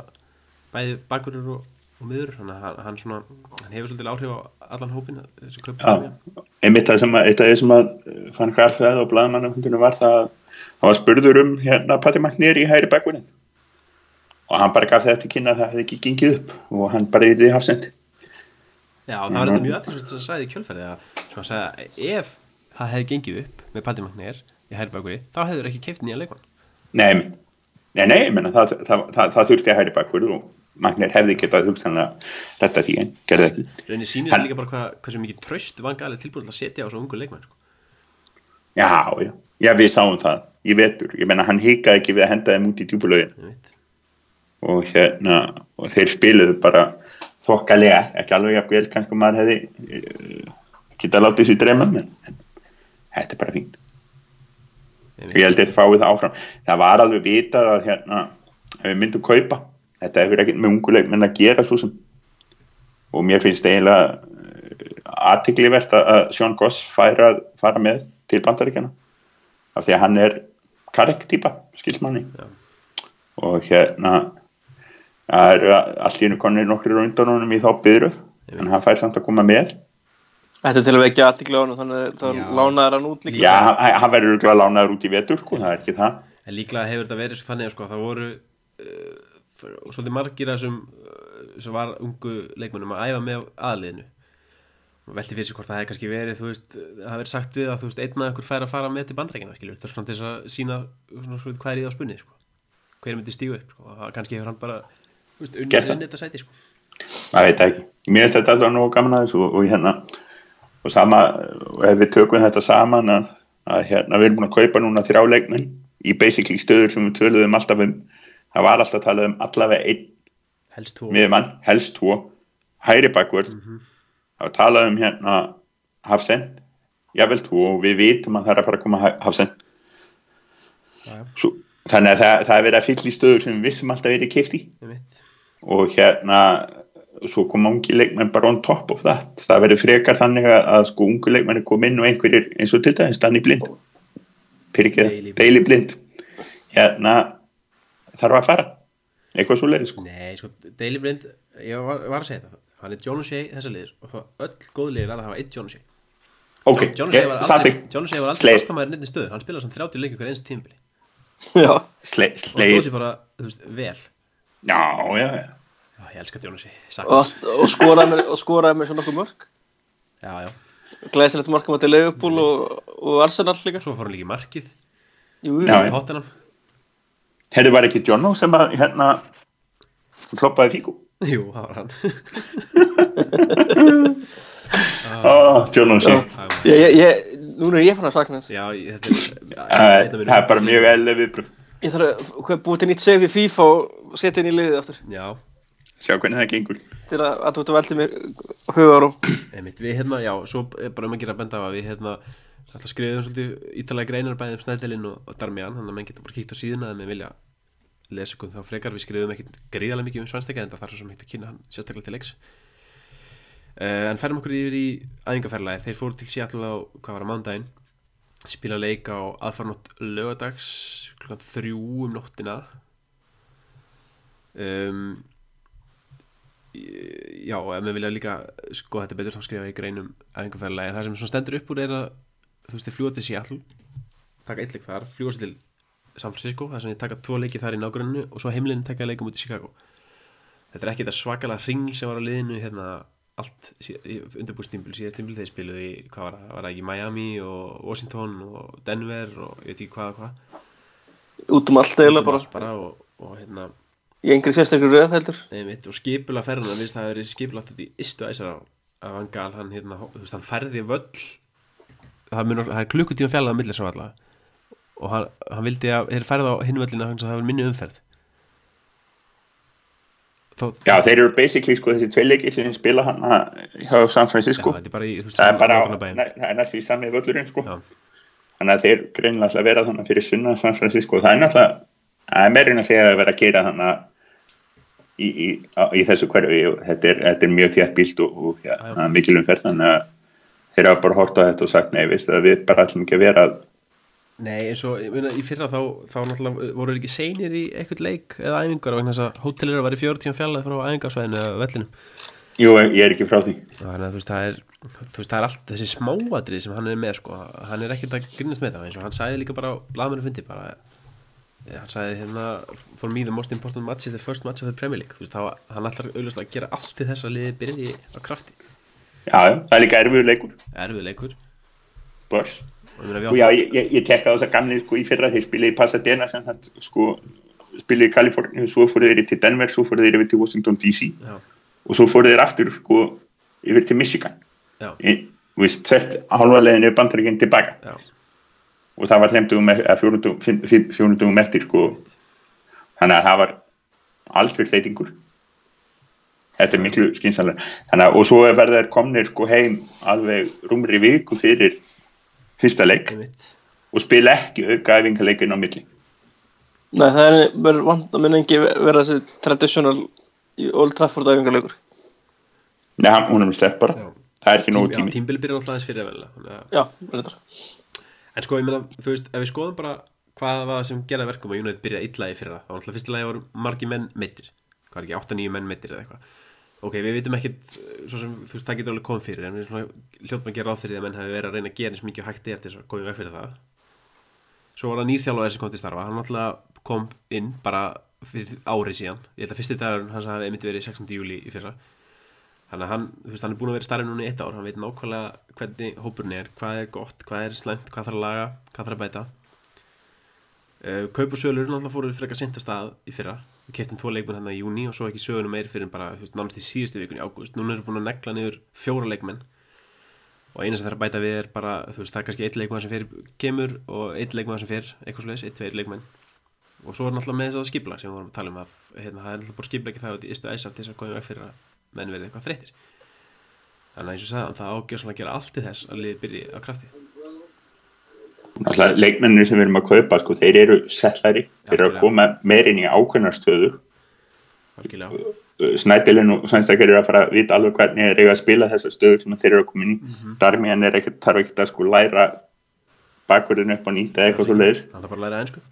bæði bakurur og og miður, þannig að hann, svona, hann hefur svolítið áhrif á allan hópin þessu að, eitt af því sem að fann Garfæð og Blaðmannafundinu var það að hann var spurður um hérna Patti Magnir í hæri bakvinni og hann bara gaf þetta kynna að það hefði ekki gengið upp og hann bara yfir því hafsendi Já, það var þetta mjög aðeins að sagði í kjölferði að svo að segja ef það hefði gengið upp með Patti Magnir í hæri bakvinni, þá hefur ekki keift nýja leikmann. Nei, nei, nei, menna, það, það, það, það þurfti að hæri bakvinni og Magner hefði getað hugsanlega þetta því en gerði ekki. Raunin sýnir það líka bara hvað, sem mikið tröst vangali tilbúin að setja á svo ungu leikmenn sko. Já, já, já við sáum það. Ég vetur, ég menna hann hikaði ekki við að henda þeim út í djúbulögin og hérna, og þeir spiluðu bara þokkalega, ekki alveg jafn vel kannski maður hefði uh, getað látið sér dreyma en þetta er bara fínt. Ég held að þetta fáið það áfram. Það var alveg vitað að hérna, við myndum kaupa. Þetta hefur ekkert með unguleikmenn að gera svo sem og mér finnst eiginlega aðtiklivert að Sjón Goss færa, fara með til bandaríkjana af því að hann er karektýpa, skilsmanni Já. og hérna það eru allt í hennu konir nokkur undan honum í þá byrjuð en hann fær samt að koma með. Þetta er til að vekja aðtikla á hann þannig að þá lánaður hann út líka? Já, hann, hann verður örugglega lánaður út í vetur sko, það er ekki það. En líklega hefur þetta verið svo þannig að sko, það voru uh, svolítið margir af þessum uh, sem var ungu leikmennum að æfa með aðliðinu. Og velti fyrir sig hvort það hefði kannski verið þú veist, það hefði verið sagt við að þú veist einn að ykkur fær að fara með til bandreikina það er svona til þess að sína svona, svona, hvað er í það á spunni sko. hver myndi stígu upp sko. og það kannski hefur hann bara unnið sér það. inn þetta sæti sko. maður veit það ekki, mér finnst þetta alltaf nú gaman aðeins og, og hérna og sama, og ef við tökum þetta saman að, að hérna við erum búin að kaupa núna þrjá leikmenn í basically stöður sem við töluðum alltaf um. Það var alltaf að tala um allavega einn helst tvo. miðmann, helst tvo. Hæri bakvörð það var talað um hérna Hafsen, jável tvo og við vitum að það er að fara að koma Hafsen Já, já. Svo, þannig að það, það er verið að fylla í stöður sem við vissum alltaf verið einmitt. Og hérna svo koma ungi leikmenn bara on top of that. Það verður frekar þannig að, að sko ungu leikmenn kom inn og einhverjir eins og til dæmis Danny Blind. Daily Daily Blind. Hérna þarf að fara. Eitthvað svo leiði sko. Nei, sko, Daily Blind ég var, var að segja þetta, hann er John O'Shea þessa liðis og öll góð liði verða að hafa eitt John O'Shea ok, John O'Shea var aldrei, samþykkt John O'Shea var aldrei Sleið. fastamæður nýtti stöður, hann spilaði samt 30 leik ykkur eins tímbili Já, sle, og stóð sleið sér bara, þú veist, vel já, já, já. Ég elska Jónasi, og, og skoraði og skoraði með svona nokkuð mörg Já, já, Glæsilegt markum á til Leifupúl og, og Arsenal líka. Svo fór hann líka í markið. Jú, Já, já. Tottenham. Herri var ekki Jono sem að hérna kloppaði fíku Jú, það var hann. Já. sé ég, ég, ég, núna er ég fann að sakna þess. Já, þetta er það er bara mjög eðlega viðbröð Ég þarf að hvað, búið til nýtt save í FIFA og setja inn í liðið aftur. Já, sjá hvernig það gengur. Til að, að þú ert að velta mér hugar og einmitt, við hérna, já, svo er bara um að gera benda á að við hérna alltaf skrifum svolítið ítalega greinar bæðið um Snæddelinn og, og Darmian, þannig að menn getur bara kíkt á síðuna eða með vilja lesa okkur þá frekar. Við skrifum ekkit gríðarlega mikið um Svanstekja en það þarf svo sem hægt að kynna hann sérstaklega til leiks. Uh, en færum okkur yfir í æfingarferðlagi, þeir fóru til Seattle á, hvað var að mándaginn spila leik á aðfarnótt lögadags klukkan þrjú um nóttina. Um, já, ef við vilja líka sko þetta betur þá skrifa í greinum æfingarferðlagi, það sem stendur upp úr er að þú veist, þið fljúa til Seattle taka eitt leik þar, fljúa sér til San Francisco, það sem þið taka tvo leiki þar í nágrunnu og svo heimlinn taka leikum út í Chicago. Þetta er ekki þetta svakalega ringl sem var á liðinu hérna allt undirbúrstímbil, síðast tímbil þeir spiluðu í, hvað var það, var það ekki Miami og Washington og Denver og ég veit ekki hvað og hvað. Út um allt eiginlega um bara. bara og, og hérna í engri sérstaklega röð heldur. Einmitt, og skipula ferðina, við það hefur verið skipula þetta í istu æsar af hann gal, hann hérna, þú veist, hann færði völl. Það, munur, það er klukkutíma fjallað á millir sem alla og hann, hann vildi að þeir færði á hinn völlina hans að það var minni umferð já þeir eru basically sko þessi tvei leikir sem spila hann hjá San Francisco. Já, í, það er bara næst í sami völlurinn sko. Já. þannig að þeir greinilega ætla að vera þannig fyrir sunna San Francisco. Það er náttúrulega er meirinn að segja að vera að gera þannig í, í, á, í þessu hverfi. Þetta er, þetta er mjög þjætt bílt og, og ja, Já, já. það er mikil umferð þannig að þeir hafa bara hort á þetta og sagt nei, veist að við bara ætlum ekki að vera Nei, eins og ég meina, í fyrra þá, þá náttúrulega voru ekki seinir í eitthvað leik eða æfingar vegna þess að hótelir að vera í fjóru tíma fjallað frá æfingarsvæðinu eða vellinum? Jú, ég er ekki frá því. Þannig að þú veist, það er, þú veist, það er allt þessi smáadrið sem hann er með sko, hann er ekkert að grínast með það eins og hann sagði líka bara á blaðmennu fundi bara, eh, hann sagði hérna for me the most important match is the first match of the Premier League. Þú veist, þá, hann ætlar auðvitað að gera allt til þess að liði byrji á krafti. Já, það er líka erfiður leikur. Erfið leikur. Börs og, og já, ég, ég, ég tekka þess að gamli sko í fyrra þeir spila í Pasadena sem það sko spila í Kaliforni, svo fóru þeir til Denver svo fóru þeir yfir til Washington DC já, og svo fóru þeir aftur sko yfir til Michigan. Þú veist, tvert halva leiðinu bandaríkinn tilbaka. Já, og það var hlemdugum fjórundugum eftir sko. Þannig að það var algjör leitingur þetta er miklu að og svo verða þeir komnir sko heim alveg rúmri viku fyrir fyrsta leik. Og spila ekki auka æfingarleikin á milli. Nei, það er verið vant að minna ekki vera þessi traditional Old Trafford æfingarleikur Nei, hann- hún er með slepp bara. Já. það er ekki nógu Já, tími. tímbili byrjar alltaf aðeins fyrir að velja Já, reyndar. En sko, ég meina, þú veist, ef við skoðum bara hvað var það sem gerði að verkum að United byrjaði illa í fyrra, þá var alltaf fyrstilega voru margi menn meittir, hvað er ekki, 8-9 menn meittir eða eitthvað. Ok, við vitum ekkit svo sem, þú veist, það getur alveg komið fyrir en við svona hljóttum að gera ráð fyrir því að menn hafi verið að reyna að gera eins mikið og hægt til þess að komið veg fyrir það. Svo var það nýrþjálfaði sem kom til starfa, hann alltaf kom inn bara fyrir ári síðan, ég held að fyrsti dagur hans hafi einmitt verið 16. júli í fyrra þannig að hann, þú veist, hann er búin að vera starfið núna í eitt ár, hann veit nákvæmlega hvernig hópurinn er, hvað er gott, hvað er slæmt, hvað þarf að laga, hvað þarf að bæta uh, Kaup og sölur náttúrulega fóruð frekar sent að stað í fyrra við keftum tvo leikmenn hérna í júni og svo ekki sögunum meir fyrir bara, nánast í síðustu vikun í ágúst. Núna eru búin að negla niður fjóra leikmenn. Og eina sem þarf að bæta við er bara, þú veist, það er kannski eitt leikmann sem fyrir kemur og eitt leikmann sem fyrir, eitthvað slags, eitt, tveir leikmenn. Og svo er náttúrulega með þess að skipla sem við vorum að tala um að hérna, það er náttúrulega bara skipla ekki það út í istu æsaf til þess að koma í veg fyrir að menn verið eitthvað þreyttir. Þannig að eins og sagðan það ágjör svona að gera allt í þess að liðið byrji á krafti. Náttúrulega leikmennir sem við erum að kaupa sko, þeir eru sellari, þeir eru að koma meirinn í ákveðnar stöður. Algjörlega. Snædilinn og Sænstakar eru að fara að vita alveg hvernig þeir eru að spila þessar stöður sem þeir eru að koma inn í. Mhm. Darmian er ekkert, þarf ekkert að sko læra bakverðin upp á nýtt eða eitthvað svo leiðis það er bara að læra einsku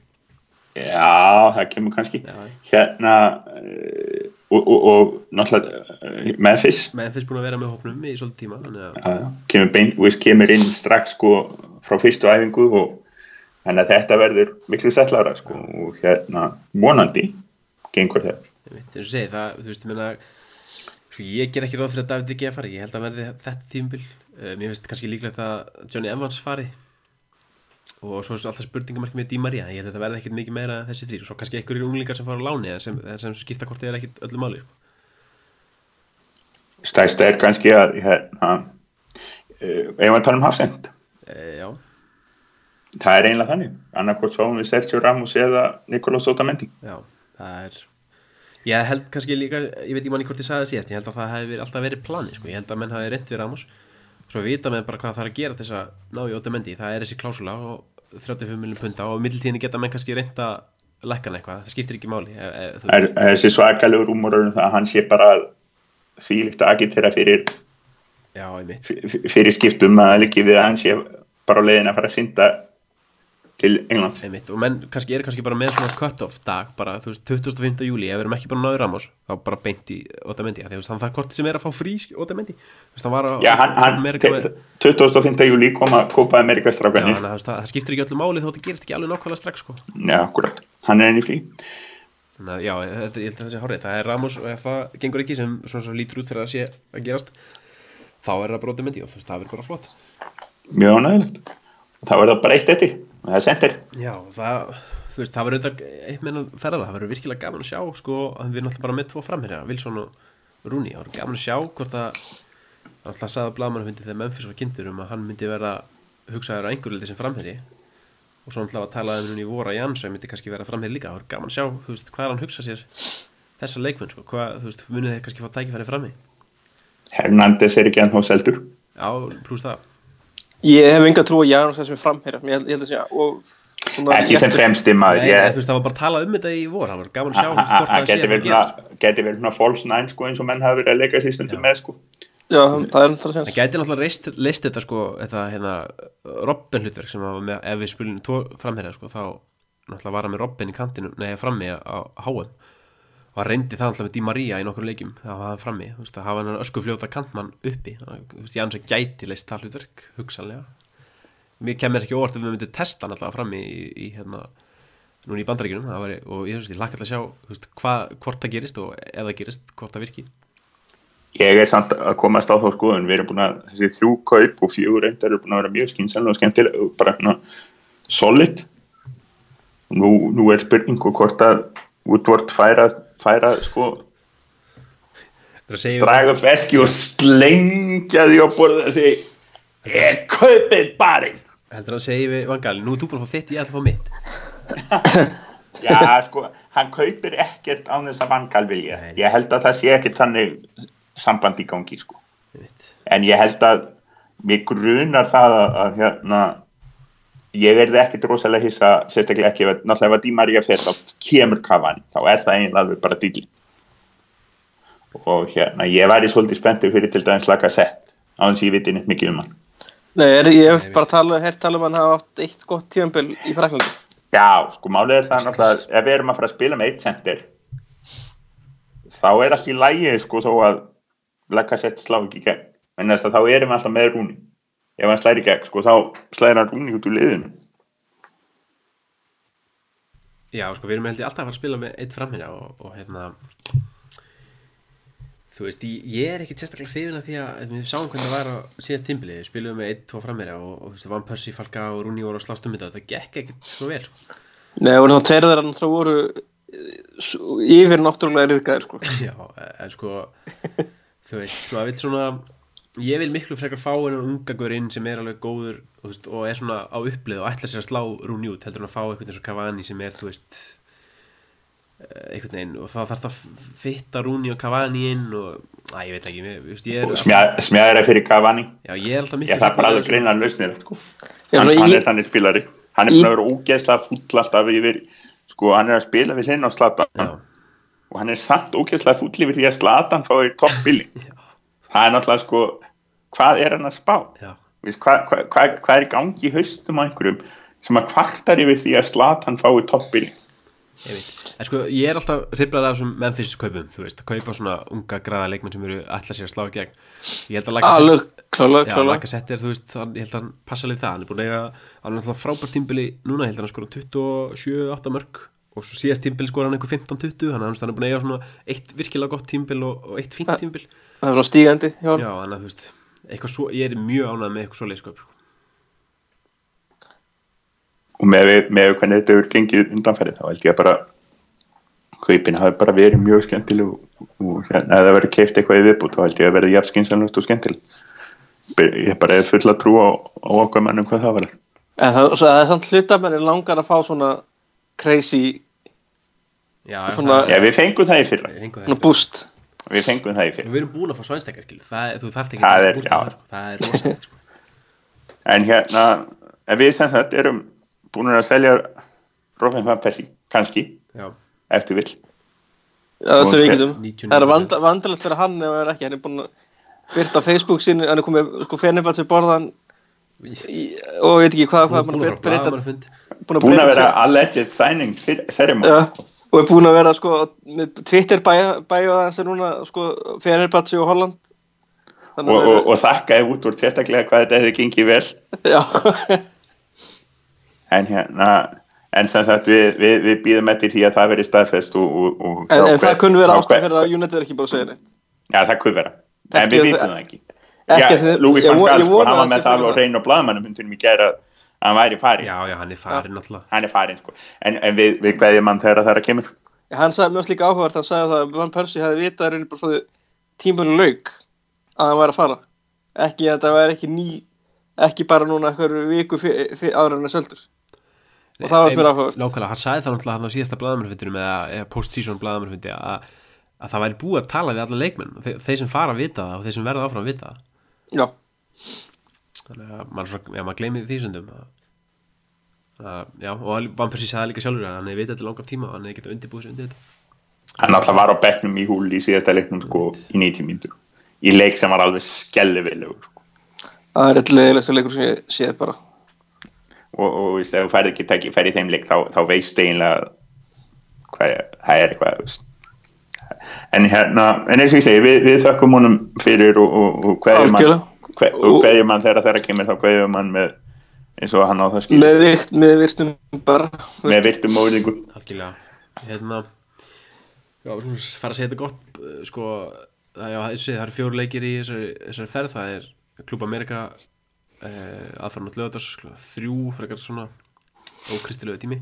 Já, það kemur kannski. Já, hérna uh, og, og, og náttúrulega uh, Memphis. Fyrst búin að vera með hópnum í svolítið tíma já. kemur, bein, kemur inn strax sko frá fyrstu æfingu og þannig að þetta verður miklu settlara sko og hérna vonandi gengur það. Einmitt, eins og segi það, þú veist, ég meina svo ég ger ekki ráð fyrir að David ekki að fara ég held að verði þetta tímbil uh, mér finnst kannski líklegt að Johnny Evans fari og svo er alltaf spurningamarki með Di Maria, ég held að þetta verði ekkit mikið meira þessi þrýr, og svo kannski einhverjir unglingar sem fara á láni sem, sem skipta hvort þið er ekkit öllu máli sko. stærsta er kannski að hérna ef að tala um hafsend uh, já, það er einlega þannig. Annarkort fáum við Sergio Ramos eða Nicolás Otamendi. Já, það er ég held kannski líka, ég veit ekki manni hvort ég sagði síðast, ég held að það hefði alltaf verið plani sko. ég held að menn hafi reynd við Ramos. Svo vita með bara hvað það er að gera þess að ná í Otamendi, það er þessi klásula og 35 miljón punta og middeltíðinni geta menn kannski reynd að lækka hann eitthvað, það skiptir ekki máli e, e, þessi svakalegur úmorður það að hann sé bara því líkt að agitera fyrir, já, fyrir skiptum að líki við að hann sé bara leiðin að fara að synda til Englands. Einmitt, og menn kannski er kannski bara með svona cut-off dag bara, þú veist, 25. júli ef við erum ekki bara náður Ramos, þá bara beint í Otamendi, veist, hann það hvort sem er að fá frí Otamendi, þú veist, hann var að Já, hann, hann með, 25. júli Kópa þannig að þú veist, það, skiptir ekki öllu máli þó þetta gerist ekki alveg nákvæmlega strax, sko. Já, akkurat, hann er enn í frí. Þannig að, já, þetta, ég held að það sé hárið það er Ramos og ef það gengur ekki sem svona svo lítur út fyrir að sé að gerast þá er það bara Otamendi og þú veist, það verður bara flott. Mjög ánægilegt Þá er það bara eitt eftir það er sendir. Já, það, þú veist, það verður eitt meina ferða, það verður virkilega gaman að sjá sko, að við erum alltaf bara með tvo framherja Wilson og Rooney, það verður gaman að sjá hvort að alltaf sagði að blaðmann hundi þegar Memphis var kynntur um að hann myndi vera hugsaður á einhverju liti sem framherji. Og svo alltaf að tala um henni í voru að Jansson myndi kannski vera framherji líka, það verður gaman að sjá veist, hvað hann hugsa sér þessa leikmenn sko, hvað, veist, Hernandez er ekki ennþá seldur. Já, pluss það. Ég hef enga trú að Janus þessum framherja ég ég held að segja og Ekki sem fremsti maður Nei, ég- þú veist, það var bara að tala um þetta í voru, það var gaman að sjá þú veist, hann hvort það sé geti að verið gera svona- geti verið svona false nine sko eins og menn hafa verið að leika sér stundum með sko. Já, það er náttúrulega Það sens gæti náttúrulega reist, leist þetta sko þetta hérna Robin hlutverk sem var með, ef við spilum tvo framherja sko þá náttúrulega var hann með Robin í kantinu nei, frammi á HM og hann reyndi það náttúrulega með Di Maria í nokkur leikjum það var frammi, þú veist, það hafa hann ösku fljóta kantmann uppi, að, þú veist, Jansen gæti leist það hlutverk, hugsanlega. Mér kemur ekki óvart ef við myndum testa hann alltaf frammi í, í hérna núna í bandaríkjunum, það var, og ég, ég lakka alltaf að sjá þú veist, hvað, hvort það gerist og það gerist, hvort það virki. Ég er samt að komast á þá skoðun. Við erum búin að þessi þrjú kaup og fjögur reyndar eru búin að vera mjög skynsanlega og að Woodward færa, færa sko segir draga upp veski og slengja því á borðið og segja ég kaupið barinn heldur hann segi við vangali, nú er þú búin að fá þitt, ég ætla að fá mitt Já, sko, hann kaupir ekkert á þess að vangal vilja. Ég held að það sé ekkert þannig samband í gangi, sko. En ég held að mér grunar það að, að hérna, ég verði ekkert rosalega hissa, sérstaklega ekki, náttúrulega ef að Di Maria fer þá kemur kafan, þá er það eiginlega alveg bara dýli. Og hérna, ég væri svolítið spenntur fyrir til dæmis laka sett, á þess að ég viti neitt mikið um hann. Nei, er, ég hef Nei, bara tala, hert tala um hann hafa átt eitt gott tíðanbel í Fraklandi Já, sko málið er það náttúrulega að ef við erum að fara að spila með eitt center þá er allt í lægi sko þó að Lacazette slá ekki en þess að þá erum við alltaf með Rúni ef hann slæri gegn sko þá slæri hann Rúni út úr liðinu Já, sko, við erum held ég alltaf að fara að spila með eitt framherja og, og hérna þú veist, ég, er ekkit sérstaklega hrifin af því að við sáum hvernig það var á síðast tímbili, við spilum með eitt, tvo framherja og, og þú veist, Van Persie, Falka og Rúni voru að slást um þetta, það gekk ekkit svo vel sko. Nei, og þá tveir þeirra náttúrulega voru eh, yfir náttúrulega riðgæðir sko. Já, en sko þú veist, maður vil svona ég vil miklu frekar fá en unga gaur inn sem er alveg góður veist, og er svona á upplið og ætla sér að slá Rúni út heldur en að fá einhvern eins og Cavani sem er, þú veist eh, einhvern veginn. Og það þarf það að fitta Rúni og Cavani inn og, að ég veit ekki ég, veist, ég er, smjæðra fyrir Cavani. Já, ég er alltaf miklu ég það bara af greina lausnir sko. Já, hann, hann í- er þannig spilari. Hann er í- búin að vera ógeðslega full alltaf yfir sko hann er að spila við hinn á Slatan Já. og hann er samt ógeðslega full yfir því að Slatan fái toppbilling það er náttúrulega sko hvað er hann að spá? Já, Vist, hvað, hvað, hvað, hvað er gangi í haustum á einhverjum sem að kvartar yfir því að Slatan fái toppbilling ég sko, ég er alltaf hrifnað af þessum Memphis kaupum, þú veist, að kaupa svona unga græða leikmenn sem eru ætla sér að slá í gegn. Ég held að Lacazette er, þú veist, hann, ég held að hann passa leið það, hann er búin að eiga, hann er alltaf frábært tímbili núna, held að hann skora 27-8 mörg og svo síðast tímbili skora hann einhver 15-20 hann, hann er búin að eiga svona eitt virkilega gott tímbil og, og eitt fínt tímbil Það er svona stígandi Já, þannig að þú veist, svo, ég er mjög ánægð með eitthvað svo leiðskap og með, með hvernig þetta hefur gengið undanfærið þá held ég að bara kaupin hafi bara verið mjög skemmtileg og, og hérna, ef það verið keift eitthvað í viðbútt þá held ég að verið jafn skynsanlegt og skemmtileg. Ég bara er full að trúa á, á okkur mannum hvað það var En það, það er samt hlutamenni langar að fá svona crazy, Já, Svona- Já, við fengum það í fyrra. Ég við fengum það í fyrra. Við erum búin að fá svænstekar, skil, það, er- þú þarft ekki að er- bústa það, það er rosalegt, sko. En hérna, við sem sagt erum búin að selja Robin van Persie, kannski Já, eftir vill. Já, það Og þurfi hver- ekki um 99%. Það er vand, vandalegt fyrir hann ef það er ekki Hann er búin að byrta Facebook sinni Hann er komið, sko, fennibalt við borðan í, Og veit ekki hvað, hvað búin að breyta blaðamannafund. Búin að búin að breyta vera alleged signing ceremony. Já, og er búin að vera sko með Twitter bæja það sem núna sko Fenerbahce og Holland. Og, að og, og þakkaði út úr sérstaklega hvað þetta hefði gengið vel. En hérna en sem sagt við, við, við býðum eftir því að það veri staðfest og, og, og en, en það kunni vera ástæð fyrir að United er ekki búin að segja neitt. Já, það kunni vera, en við vitum það- ekki. ekki Já, Gaal, ég sko, vona hann var með það á það. reynu og blaðmannumundunum í gera að hann væri farin, Já, já, hann er farin alltaf hann er farin sko. en, en við, við gæðum hann þegar það er að kemur. Hann sagði mjög líka áhugavert, hann sagði það að Van Persie hefði vitað reyni bara frá því tímanu lauk að hann væri að fara. Ekki að það væri ekki ný ekki bara núna eitthvað viku áður en að söldur og það var mér áhugavert. Nákvæmlega, hann sagði það náttúrulega hann á síðasta blaðamannafundinum eða, eða post-season blaðamannfundi að, að það væri búið að tala við alla leikmenn Þe, þeir sem fara að vita það og þeir sem verða áfram að vita það. Já, þannig að maður, já, maður gleymið því sundum að, að, já, og Van Persie sagði líka sjálfur að hann hefði vitað til langar tíma og hann hefði getað undirbúið sig undir þetta hann alltaf var á bekknum í húl í síðasta leiknum sko, í 90 mínútur í leik sem var alveg skellivilegur sko. það er eitthvað leiðilegsta leikur sem ég séð bara og, og veist, ef þú færði ekki tæki færði þeim leik þá, þá veist eiginlega hvað það er eitthvað veist. en hérna en eins og ég segi, við, við þökkum honum fyrir og, og, og Algjörlega. hann hver, og hverjum hann þegar þeirra kemur þá hverjum hann með eins og hann á það skil með, virt, með virtum bara með virtum móðingu algjörlega hérna já, svona fara að segja þetta gott uh, sko, það, já, þessi, það eru fjóru leikir í þessari, þessari ferð, það er Klub Amerika uh, aðfarn átt lögadars þrjú frekar svona ókristilegu tími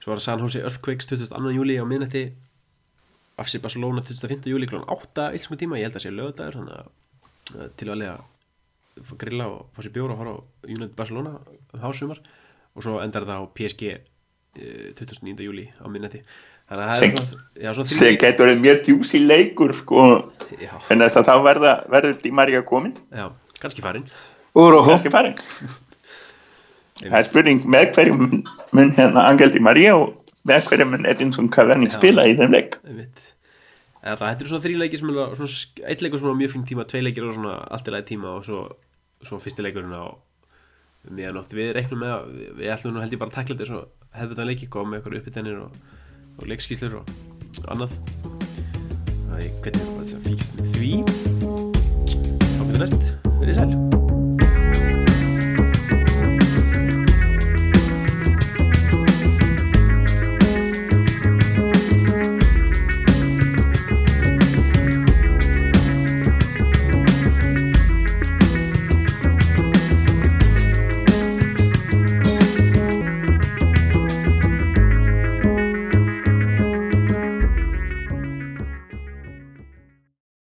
svo var það San Jose Earthquakes 22. júli á miðnætti FC Barcelona 25. júli kl. 8 íslensku tíma, ég held að sé lögadagur þannig að til að lega grilla og fá sér bjóra og horfa á United Barcelona um hásumar og svo endar það á PSG eh, 29. júli á minnati þannig að það Sem- er getur verið mjög djúsi leikur sko, já, en þess að þá verða, verður Di Maria komin já, kannski farin ekki farin það er spurning með hverjum mun hérna Angel Di Maria og með hverjum mun Edinson Cavani spila í þeim leik? Einmitt þetta eru svona þrjí leikir sem er svona eitt leikur sem er á mjög fín tíma, tvei leikir á svona allt í lagi tíma og svo, svo fyrsti leikurinn á miðanótt við reiknum með að við ætlum nú held ég bara að takla þetta svo hefðu þetta leiki koma með okkur uppbytjanir og, og leikskíslur og annað. Það er hvernig það fylgst með því? Þá byrja næst, verið sæl.